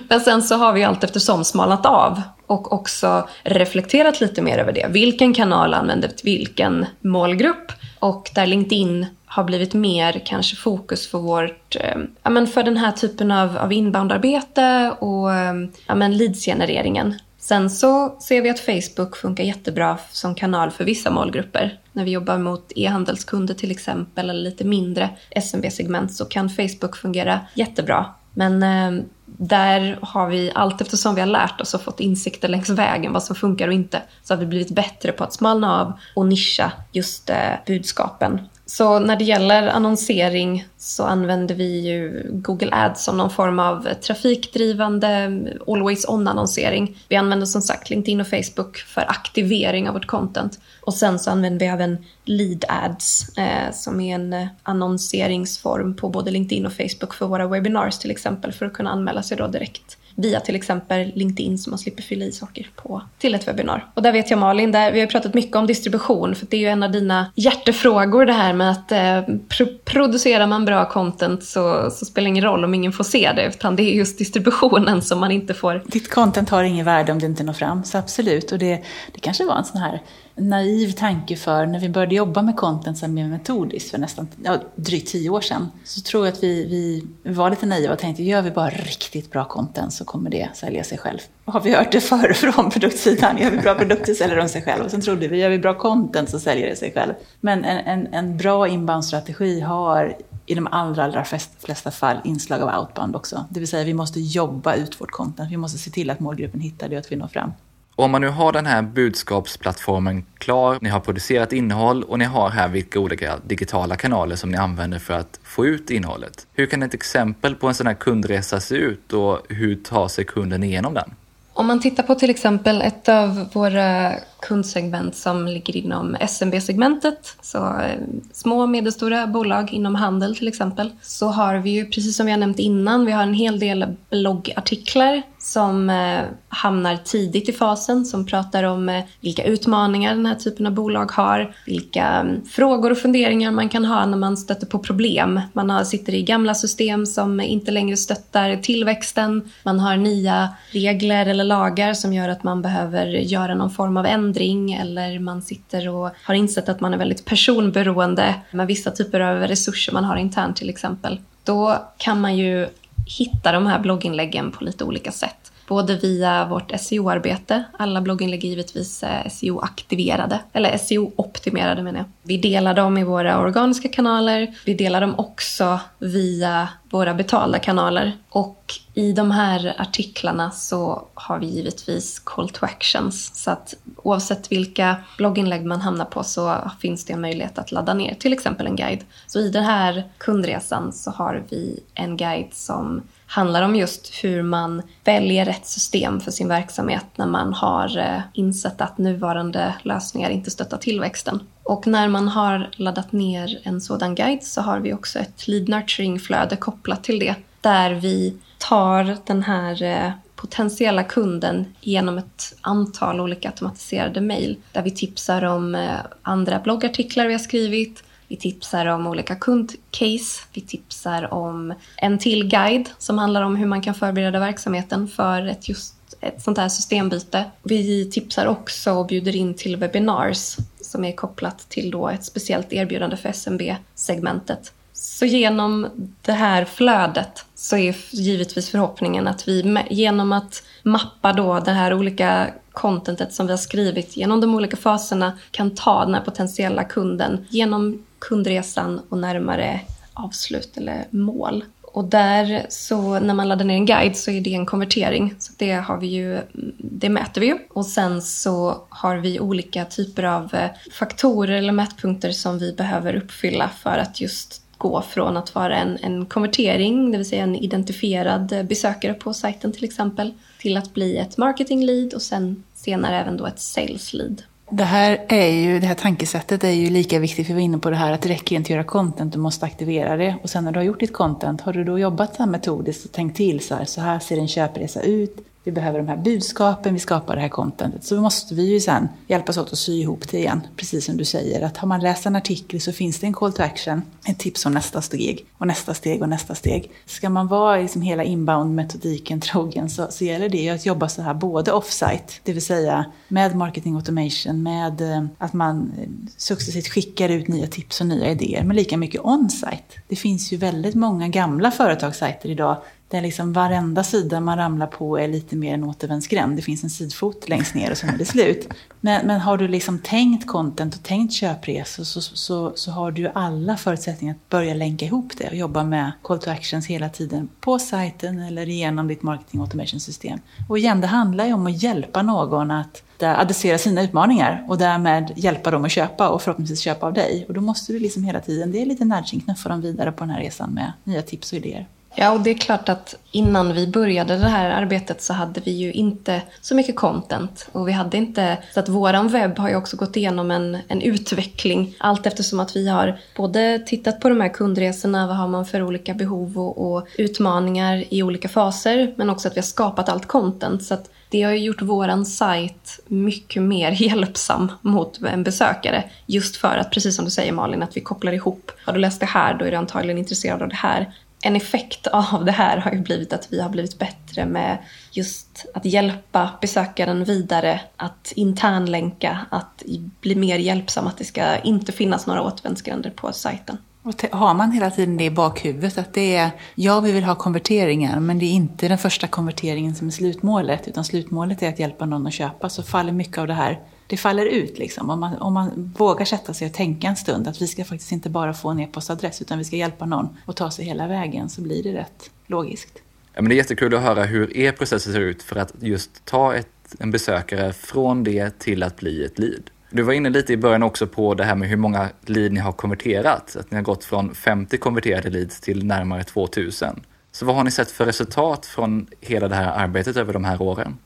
Men sen så har vi allt eftersom smalnat av och också reflekterat lite mer över det. Vilken kanal använder vilken målgrupp? Och där LinkedIn har blivit mer kanske fokus för vårt, eh, ja men för den här typen av, av inboundarbete och eh, ja men leadsgenereringen. Sen så ser vi att Facebook funkar jättebra som kanal för vissa målgrupper. När vi jobbar mot e-handelskunder till exempel eller lite mindre SMB-segment så kan Facebook fungera jättebra. Men eh, där har vi allt eftersom vi har lärt oss och fått insikter längs vägen vad som funkar och inte så har vi blivit bättre på att smalna av och nischa just eh, budskapen. Så när det gäller annonsering så använder vi ju Google Ads som någon form av trafikdrivande always on-annonsering. Vi använder som sagt LinkedIn och Facebook för aktivering av vårt content. Och sen så använder vi även Lead Ads eh, som är en eh, annonseringsform på både LinkedIn och Facebook för våra webinars till exempel för att kunna anmäla sig då direkt via till exempel LinkedIn så man slipper fylla i saker på till ett webbinar. Och där vet jag Malin, där, vi har pratat mycket om distribution för det är ju en av dina hjärtefrågor det här med att eh, pro producerar man bra content så, så spelar det ingen roll om ingen får se det utan det är just distributionen som man inte får. Ditt content har ingen värde om det inte når fram, så absolut. Och det, det kanske var en sån här naiv tanke för när vi började jobba med content sen mer metodiskt för nästan ja, drygt tio år sedan. Så tror jag att vi, vi var lite naiva och tänkte gör vi bara riktigt bra content så kommer det sälja sig själv. Och har vi hört det förr från produktsidan, gör vi bra produkter säljer de sig själv. Och sen trodde vi gör vi bra content så säljer det sig själv. Men en, en, en bra inbound-strategi har i de allra, allra flesta fall inslag av outbound också. Det vill säga vi måste jobba ut vårt content. Vi måste se till att målgruppen hittar det och att vi når fram. Om man nu har den här budskapsplattformen klar, ni har producerat innehåll och ni har här vilka olika digitala kanaler som ni använder för att få ut innehållet. Hur kan ett exempel på en sån här kundresa se ut och hur tar sig kunden igenom den? Om man tittar på till exempel ett av våra kundsegment som ligger inom SMB-segmentet, så eh, små och medelstora bolag inom handel till exempel, så har vi ju, precis som vi har nämnt innan, vi har en hel del bloggartiklar som eh, hamnar tidigt i fasen, som pratar om eh, vilka utmaningar den här typen av bolag har, vilka mm, frågor och funderingar man kan ha när man stöter på problem. Man har, sitter i gamla system som inte längre stöttar tillväxten, man har nya regler eller lagar som gör att man behöver göra någon form av ändring eller man sitter och har insett att man är väldigt personberoende med vissa typer av resurser man har internt till exempel. Då kan man ju hitta de här blogginläggen på lite olika sätt. Både via vårt SEO-arbete, alla blogginlägg är givetvis eh, SEO-aktiverade, eller SEO-optimerade menar jag. Vi delar dem i våra organiska kanaler, vi delar dem också via våra betalda kanaler. Och i de här artiklarna så har vi givetvis call to actions. Så att oavsett vilka blogginlägg man hamnar på så finns det en möjlighet att ladda ner till exempel en guide. Så i den här kundresan så har vi en guide som handlar om just hur man väljer rätt system för sin verksamhet när man har eh, insett att nuvarande lösningar inte stöttar tillväxten. Och när man har laddat ner en sådan guide så har vi också ett lead nurturing-flöde kopplat till det. Där vi tar den här eh, potentiella kunden genom ett antal olika automatiserade mejl där vi tipsar om eh, andra bloggartiklar vi har skrivit, vi tipsar om olika kundcase. Vi tipsar om en till guide som handlar om hur man kan förbereda verksamheten för ett just ett sånt här systembyte. Vi tipsar också och bjuder in till webinars som är kopplat till då ett speciellt erbjudande för SMB-segmentet Så genom det här flödet så är givetvis förhoppningen att vi genom att mappa då det här olika contentet som vi har skrivit genom de olika faserna kan ta den här potentiella kunden genom kundresan och närmare avslut eller mål. Och där så när man laddar ner en guide så är det en konvertering. Så det har vi ju, det mäter vi ju. Och sen så har vi olika typer av eh, faktorer eller mätpunkter som vi behöver uppfylla för att just gå från att vara en, en konvertering, det vill säga en identifierad besökare på sajten till exempel, till att bli ett marketing lead och sen senare även då ett sales lead. Det här, är ju, det här tankesättet är ju lika viktigt, för vi var inne på det här att det räcker inte att göra content, du måste aktivera det. Och sen när du har gjort ditt content, har du då jobbat så här metodiskt och tänkt till så här, så här ser en köpresa ut, vi behöver de här budskapen, vi skapar det här contentet. Så måste vi ju sen hjälpas åt att sy ihop det igen. Precis som du säger, att har man läst en artikel så finns det en call to action, ett tips om nästa steg och nästa steg och nästa steg. Ska man vara liksom hela inbound-metodiken trogen så, så gäller det ju att jobba så här både offsite, det vill säga med marketing automation, med eh, att man eh, successivt skickar ut nya tips och nya idéer, men lika mycket onsite. Det finns ju väldigt många gamla företagssajter idag där liksom varenda sida man ramlar på är lite mer en återvändsgränd. Det finns en sidfot längst ner och sen är det slut. Men, men har du liksom tänkt content och tänkt köpresor så, så, så, så har du ju alla förutsättningar att börja länka ihop det och jobba med call to actions hela tiden på sajten eller genom ditt marketing automation system. Och igen, det handlar ju om att hjälpa någon att adressera sina utmaningar och därmed hjälpa dem att köpa och förhoppningsvis köpa av dig. Och då måste du liksom hela tiden, det är lite nudging, knuffa dem vidare på den här resan med nya tips och idéer. Ja, och det är klart att innan vi började det här arbetet så hade vi ju inte så mycket content. Och vi hade inte... Så att våran webb har ju också gått igenom en, en utveckling allt eftersom att vi har både tittat på de här kundresorna, vad har man för olika behov och, och utmaningar i olika faser, men också att vi har skapat allt content. Så att det har ju gjort våran sajt mycket mer hjälpsam mot en besökare. Just för att, precis som du säger Malin, att vi kopplar ihop. Har du läst det här, då är du antagligen intresserad av det här en effekt av det här har ju blivit att vi har blivit bättre med just att hjälpa besökaren vidare, att internlänka, att bli mer hjälpsam, att det ska inte finnas några återvändsgränder på sajten. Och har man hela tiden det i bakhuvudet, att det är, ja vi vill ha konverteringar, men det är inte den första konverteringen som är slutmålet, utan slutmålet är att hjälpa någon att köpa, så faller mycket av det här det faller ut. Liksom. Om, man, om man vågar sätta sig och tänka en stund att vi ska faktiskt inte bara få en e-postadress utan vi ska hjälpa någon att ta sig hela vägen så blir det rätt logiskt. Ja, men det är jättekul att höra hur er process ser ut för att just ta ett, en besökare från det till att bli ett lead. Du var inne lite i början också på det här med hur många lead ni har konverterat. Att ni har gått från 50 konverterade leads till närmare 2000. Så vad har ni sett för resultat från hela det här arbetet över de här åren?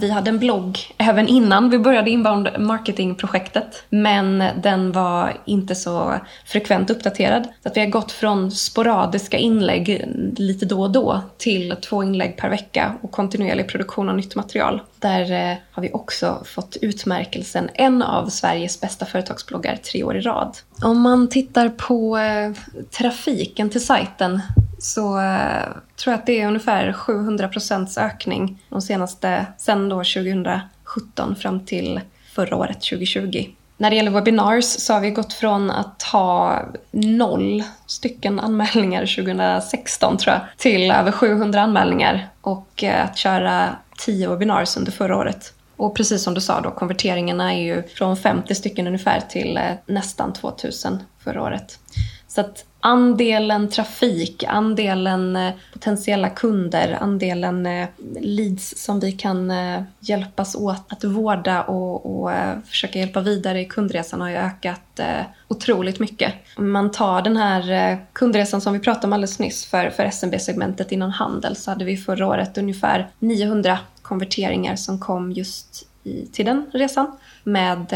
Vi hade en blogg även innan vi började inbound marketing-projektet. Men den var inte så frekvent uppdaterad. Så att vi har gått från sporadiska inlägg lite då och då till två inlägg per vecka och kontinuerlig produktion av nytt material. Där eh, har vi också fått utmärkelsen en av Sveriges bästa företagsbloggar tre år i rad. Om man tittar på eh, trafiken till sajten så eh, tror jag att det är ungefär 700 procents ökning de senaste, sen då 2017 fram till förra året 2020. När det gäller webinars så har vi gått från att ha noll stycken anmälningar 2016 tror jag till över 700 anmälningar och eh, att köra 10 webinars under förra året. Och precis som du sa då, konverteringarna är ju från 50 stycken ungefär till eh, nästan 2000 förra året. Så att andelen trafik, andelen eh, potentiella kunder, andelen eh, leads som vi kan eh, hjälpas åt att vårda och, och försöka hjälpa vidare i kundresan har ju ökat otroligt mycket. Om man tar den här kundresan som vi pratade om alldeles nyss för, för SMB-segmentet inom handel så hade vi förra året ungefär 900 konverteringar som kom just i, till den resan med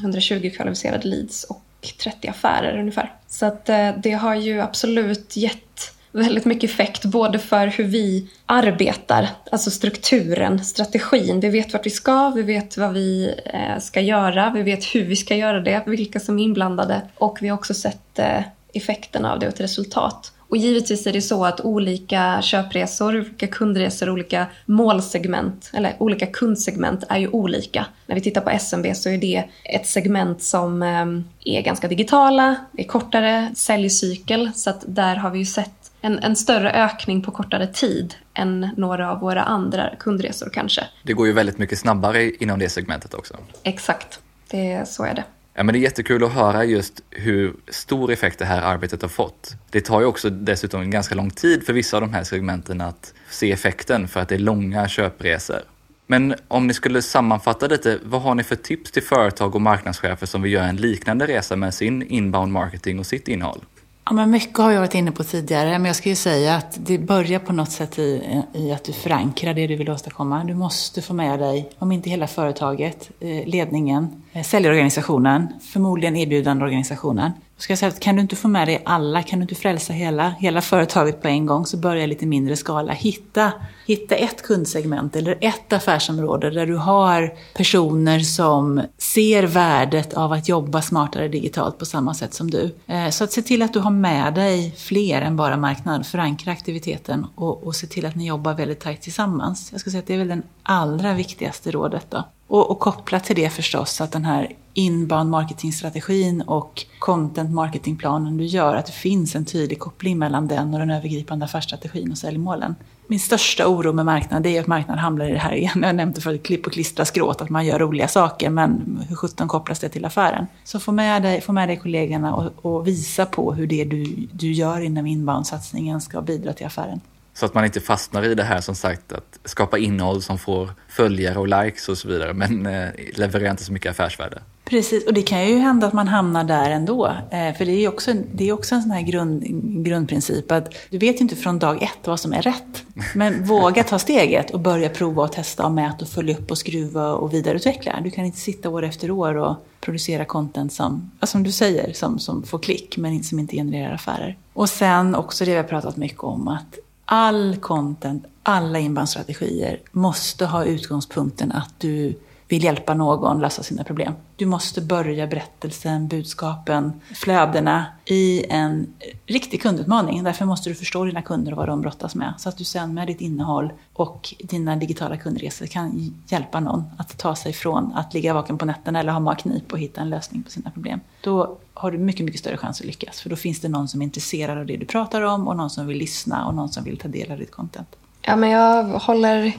120 kvalificerade leads och 30 affärer ungefär. Så att eh, det har ju absolut gett väldigt mycket effekt både för hur vi arbetar, alltså strukturen, strategin. Vi vet vart vi ska, vi vet vad vi eh, ska göra, vi vet hur vi ska göra det, vilka som är inblandade och vi har också sett eh, effekterna av det och ett resultat. Och givetvis är det så att olika köpresor, olika kundresor, olika målsegment eller olika kundsegment är ju olika. När vi tittar på SMB så är det ett segment som ehm, är ganska digitala, är kortare säljcykel så att där har vi ju sett en, en, större ökning på kortare tid än några av våra andra kundresor kanske. Det går ju väldigt mycket snabbare inom det segmentet också. Exakt, det, så är det. Ja, men det är jättekul att höra just hur stor effekt det här arbetet har fått. Det tar ju också dessutom ganska lång tid för vissa av de här segmenten att se effekten för att det är långa köpresor. Men om ni skulle sammanfatta lite, vad har ni för tips till företag och marknadschefer som vill göra en liknande resa med sin inbound marketing och sitt innehåll? Ja, men mycket har jag varit inne på tidigare, men jag ska ju säga att det börjar på något sätt i, i att du förankrar det du vill åstadkomma. Du måste få med dig, om inte hela företaget, eh, ledningen, eh, säljorganisationen, förmodligen erbjudandeorganisationen. Ska jag säga att kan du inte få med dig alla, kan du inte frälsa hela, hela företaget på en gång, så börja i lite mindre skala. Hitta, hitta ett kundsegment eller ett affärsområde där du har personer som ser värdet av att jobba smartare digitalt på samma sätt som du. Eh, så att se till att du har med dig fler än bara marknad, förankra aktiviteten och, och se till att ni jobbar väldigt tajt tillsammans. Jag skulle säga att det är väl den allra viktigaste rådet då. Och, och kopplat till det förstås att den här inbound marketingstrategin och content marketingplanen du gör, att det finns en tydlig koppling mellan den och den övergripande affärsstrategin och säljmålen. Min största oro med marknaden är att marknaden hamnar i det här igen. Jag nämnde för klipp och klistra skråt, att man gör roliga saker, men hur sjutton kopplas det till affären? Så få med dig, få med dig kollegorna och, och visa på hur det du, du gör inom inbound-satsningen ska bidra till affären. Så att man inte fastnar i det här som sagt att skapa innehåll som får följare och likes och så vidare men eh, levererar inte så mycket affärsvärde. Precis, och det kan ju hända att man hamnar där ändå. Eh, för det är ju också, det är också en sån här grund, grundprincip att du vet ju inte från dag ett vad som är rätt. Men våga ta steget och börja prova och testa och mäta och följa upp och skruva och vidareutveckla. Du kan inte sitta år efter år och producera content som, som du säger, som, som får klick men som inte genererar affärer. Och sen också det vi har pratat mycket om, att all content, alla inbandsstrategier måste ha utgångspunkten att du vill hjälpa någon lösa sina problem. Du måste börja berättelsen, budskapen, flödena i en riktig kundutmaning. Därför måste du förstå dina kunder och vad de brottas med. Så att du sen med ditt innehåll och dina digitala kundresor kan hjälpa någon att ta sig från att ligga vaken på nätterna eller ha magknip och hitta en lösning på sina problem. Då har du mycket, mycket större chans att lyckas. För då finns det någon som är intresserad av det du pratar om och någon som vill lyssna och någon som vill ta del av ditt content. Ja, men jag håller,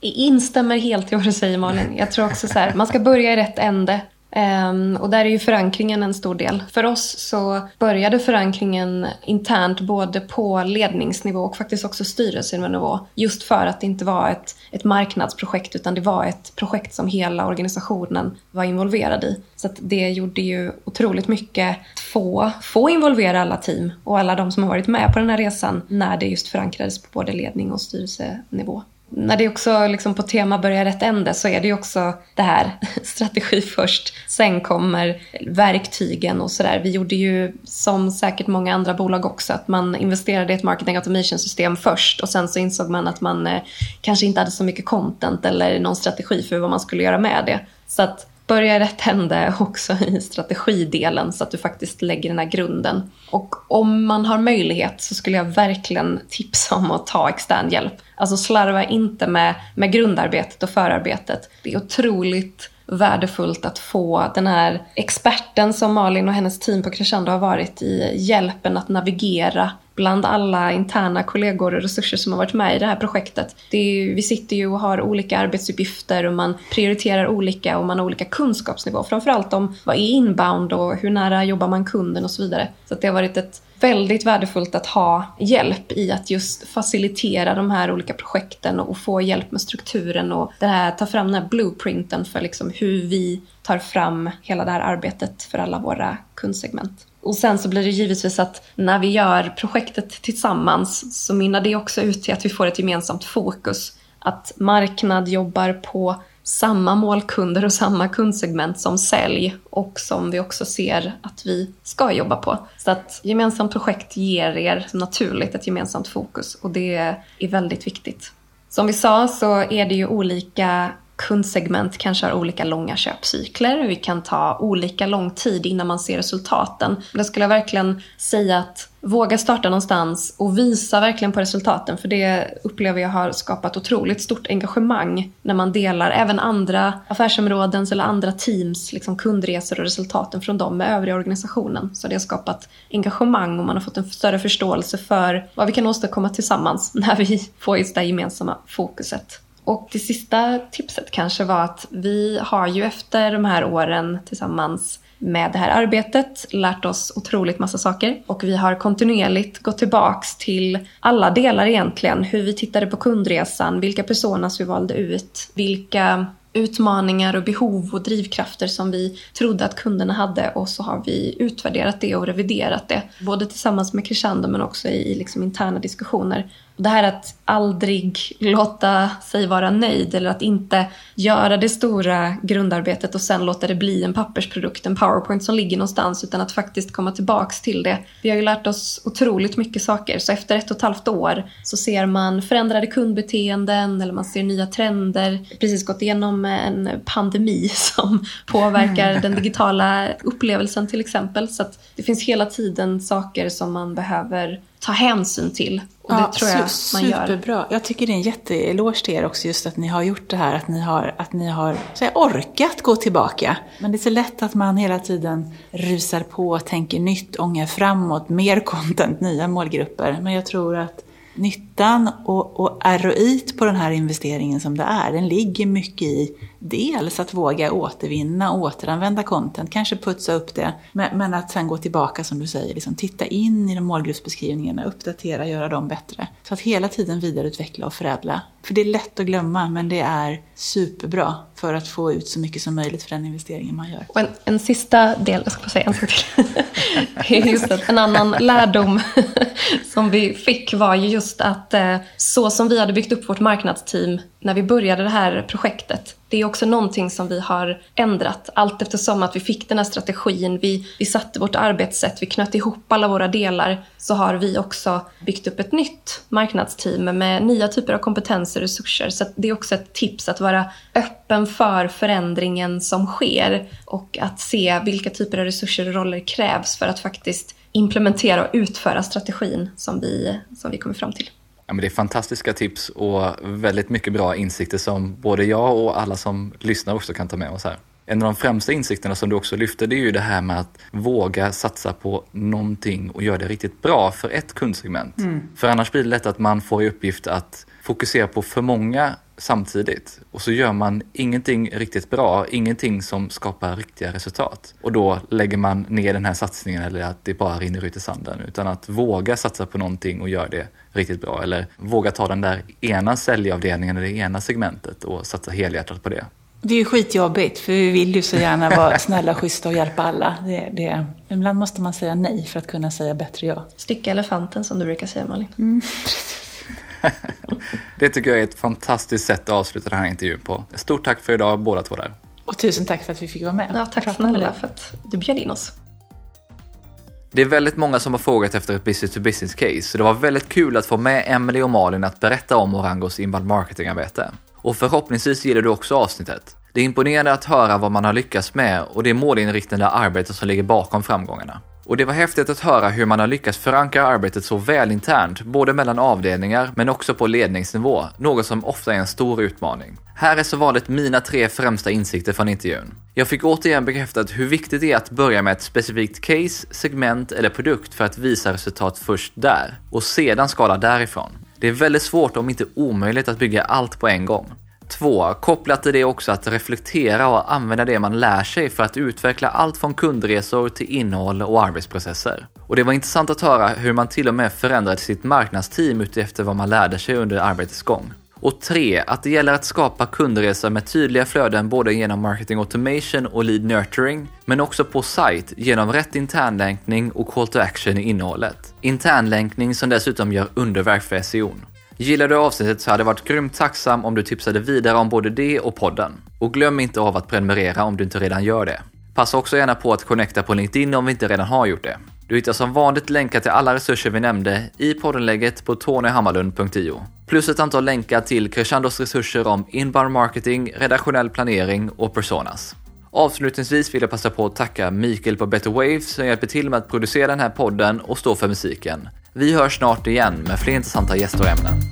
instämmer helt i vad du säger Malin. Jag tror också så här, man ska börja i rätt ände. Ehm, och där är ju förankringen en stor del. För oss så började förankringen internt både på ledningsnivå och faktiskt också styrelsenivå. Just för att det inte var ett, ett marknadsprojekt utan det var ett projekt som hela organisationen var involverad i. Så det gjorde ju otroligt mycket att få, få involvera alla team och alla de som har varit med på den här resan när det just förankrades på både ledning och styrelsenivå när det också liksom på tema börjar rätt ände så är det ju också det här strategi först. Sen kommer verktygen och sådär. Vi gjorde ju som säkert många andra bolag också att man investerade i ett marketing automation system först och sen så insåg man att man eh, kanske inte hade så mycket content eller någon strategi för vad man skulle göra med det. Så att börja rätt ände också i strategidelen så att du faktiskt lägger den här grunden. Och om man har möjlighet så skulle jag verkligen tipsa om att ta extern hjälp. Alltså slarva inte med, med grundarbetet och förarbetet. Det är otroligt värdefullt att få den här experten som Malin och hennes team på Crescendo har varit i hjälpen att navigera bland alla interna kollegor och resurser som har varit med i det här projektet. Det är, vi sitter ju och har olika arbetsuppgifter och man prioriterar olika och man har olika kunskapsnivå. Framförallt om vad är inbound och hur nära jobbar man kunden och så vidare. Så det har varit ett väldigt värdefullt att ha hjälp i att just facilitera de här olika projekten och få hjälp med strukturen och det här, ta fram den här blueprinten för liksom hur vi tar fram hela det här arbetet för alla våra kundsegment. Och sen så blir det givetvis att när vi gör projektet tillsammans så mynnar det också ut till att vi får ett gemensamt fokus. Att marknad jobbar på samma målkunder och samma kundsegment som sälj och som vi också ser att vi ska jobba på. Så att gemensamt projekt ger er naturligt ett gemensamt fokus och det är väldigt viktigt. Som vi sa så är det ju olika kundsegment kanske har olika långa köpcykler. Vi kan ta olika lång tid innan man ser resultaten. Där skulle jag verkligen säga att våga starta någonstans och visa verkligen på resultaten. För det upplever jag har skapat otroligt stort engagemang när man delar även andra affärsområdens eller andra teams liksom kundresor och resultaten från dem med övriga organisationen. Så det har skapat engagemang och man har fått en större förståelse för vad vi kan åstadkomma tillsammans när vi får just det gemensamma fokuset. Och det sista tipset kanske var att vi har ju efter de här åren tillsammans med det här arbetet lärt oss otroligt massa saker och vi har kontinuerligt gått tillbaks till alla delar egentligen. Hur vi tittade på kundresan, vilka personas vi valde ut, vilka utmaningar och behov och drivkrafter som vi trodde att kunderna hade och så har vi utvärderat det och reviderat det. Både tillsammans med Crescendo men också i liksom interna diskussioner. Det här att aldrig låta sig vara nöjd eller att inte göra det stora grundarbetet och sen låta det bli en pappersprodukt, en powerpoint som ligger någonstans utan att faktiskt komma tillbaks till det. Vi har ju lärt oss otroligt mycket saker så efter ett och ett halvt år så ser man förändrade kundbeteenden eller man ser nya trender. Precis gått igenom en pandemi som påverkar den digitala upplevelsen till exempel så att det finns hela tiden saker som man behöver ta hänsyn till. Och det ja, tror jag man gör. Superbra. Jag tycker det är en jätteeloge till er också just att ni har gjort det här, att ni har, att ni har så här, orkat gå tillbaka. Men det är så lätt att man hela tiden rusar på, tänker nytt, ångar framåt, mer content, nya målgrupper. Men jag tror att nyttan och, och ROI på den här investeringen som det är, den ligger mycket i dels att våga återvinna, återanvända content, kanske putsa upp det, men, men, att sen gå tillbaka som du säger, liksom, titta in i de målgruppsbeskrivningarna, uppdatera, göra dem bättre. Så att hela tiden vidareutveckla och förädla. För det är lätt att glömma, men det är superbra för att få ut så mycket som möjligt för den investeringen man gör. Och en, en sista del, jag ska säga en sak till. just att en annan lärdom som vi fick var ju just att att eh, så som vi hade byggt upp vårt marknadsteam när vi började det här projektet. Det är också någonting som vi har ändrat allt eftersom att vi fick den här strategin. Vi, vi satte vårt arbetssätt, vi knöt ihop alla våra delar. Så har vi också byggt upp ett nytt marknadsteam med nya typer av kompetenser och resurser. Så det är också ett tips att vara öppen för förändringen som sker och att se vilka typer av resurser och roller krävs för att faktiskt implementera och utföra strategin som vi, som vi kommer fram till. Ja, men det är fantastiska tips och väldigt mycket bra insikter som både jag och alla som lyssnar också kan ta med oss här. En av de främsta insikterna som du också lyfter det är ju det här med att våga satsa på någonting och göra det riktigt bra för ett kundsegment. Mm. För annars blir det lätt att man får i uppgift att fokusera på för många samtidigt och så gör man ingenting riktigt bra, ingenting som skapar riktiga resultat. Och då lägger man ner den här satsningen eller att det bara rinner ut i sanden. Utan att våga satsa på någonting och göra det riktigt bra. Eller våga ta den där ena säljavdelningen eller det ena segmentet och satsa helhjärtat på det. Det är ju skitjobbigt, för vi vill ju så gärna vara snälla, schyssta och hjälpa alla. Det, det. Ibland måste man säga nej för att kunna säga bättre ja. Sticka elefanten som du brukar säga Malin. Mm. det tycker jag är ett fantastiskt sätt att avsluta den här intervjun på. Stort tack för idag båda två där. Och tusen tack för att vi fick vara med. Ja, tack snälla för att du bjöd in oss. Det är väldigt många som har frågat efter ett business to business case, så det var väldigt kul att få med Emily och Malin att berätta om Orangos inbound marketingarbete. Och förhoppningsvis gillar du också avsnittet. Det är imponerande att höra vad man har lyckats med och det målinriktade arbete som ligger bakom framgångarna. Och det var häftigt att höra hur man har lyckats förankra arbetet så väl internt, både mellan avdelningar men också på ledningsnivå, något som ofta är en stor utmaning. Här är så vanligt mina tre främsta insikter från intervjun. Jag fick återigen bekräftat hur viktigt det är att börja med ett specifikt case, segment eller produkt för att visa resultat först där och sedan skala därifrån. Det är väldigt svårt om inte omöjligt att bygga allt på en gång. 2. Kopplat till det också att reflektera och använda det man lär sig för att utveckla allt från kundresor till innehåll och arbetsprocesser. Och det var intressant att höra hur man till och med förändrade sitt marknadsteam utefter vad man lärde sig under arbetets gång. Och 3. Att det gäller att skapa kundresor med tydliga flöden både genom marketing automation och lead nurturing, men också på sajt genom rätt internlänkning och call to action i innehållet. Internlänkning som dessutom gör underverk för SEOn. Gillar du avsnittet så hade jag varit grymt tacksam om du tipsade vidare om både det och podden. Och glöm inte av att prenumerera om du inte redan gör det. Passa också gärna på att connecta på LinkedIn om vi inte redan har gjort det. Du hittar som vanligt länkar till alla resurser vi nämnde i poddenlägget på tonyhammarlund.io. Plus ett antal länkar till Crescendos resurser om inbound marketing, redaktionell planering och personas. Avslutningsvis vill jag passa på att tacka Mikael på Better Waves som hjälper till med att producera den här podden och stå för musiken. Vi hörs snart igen med fler intressanta gäster och ämnen.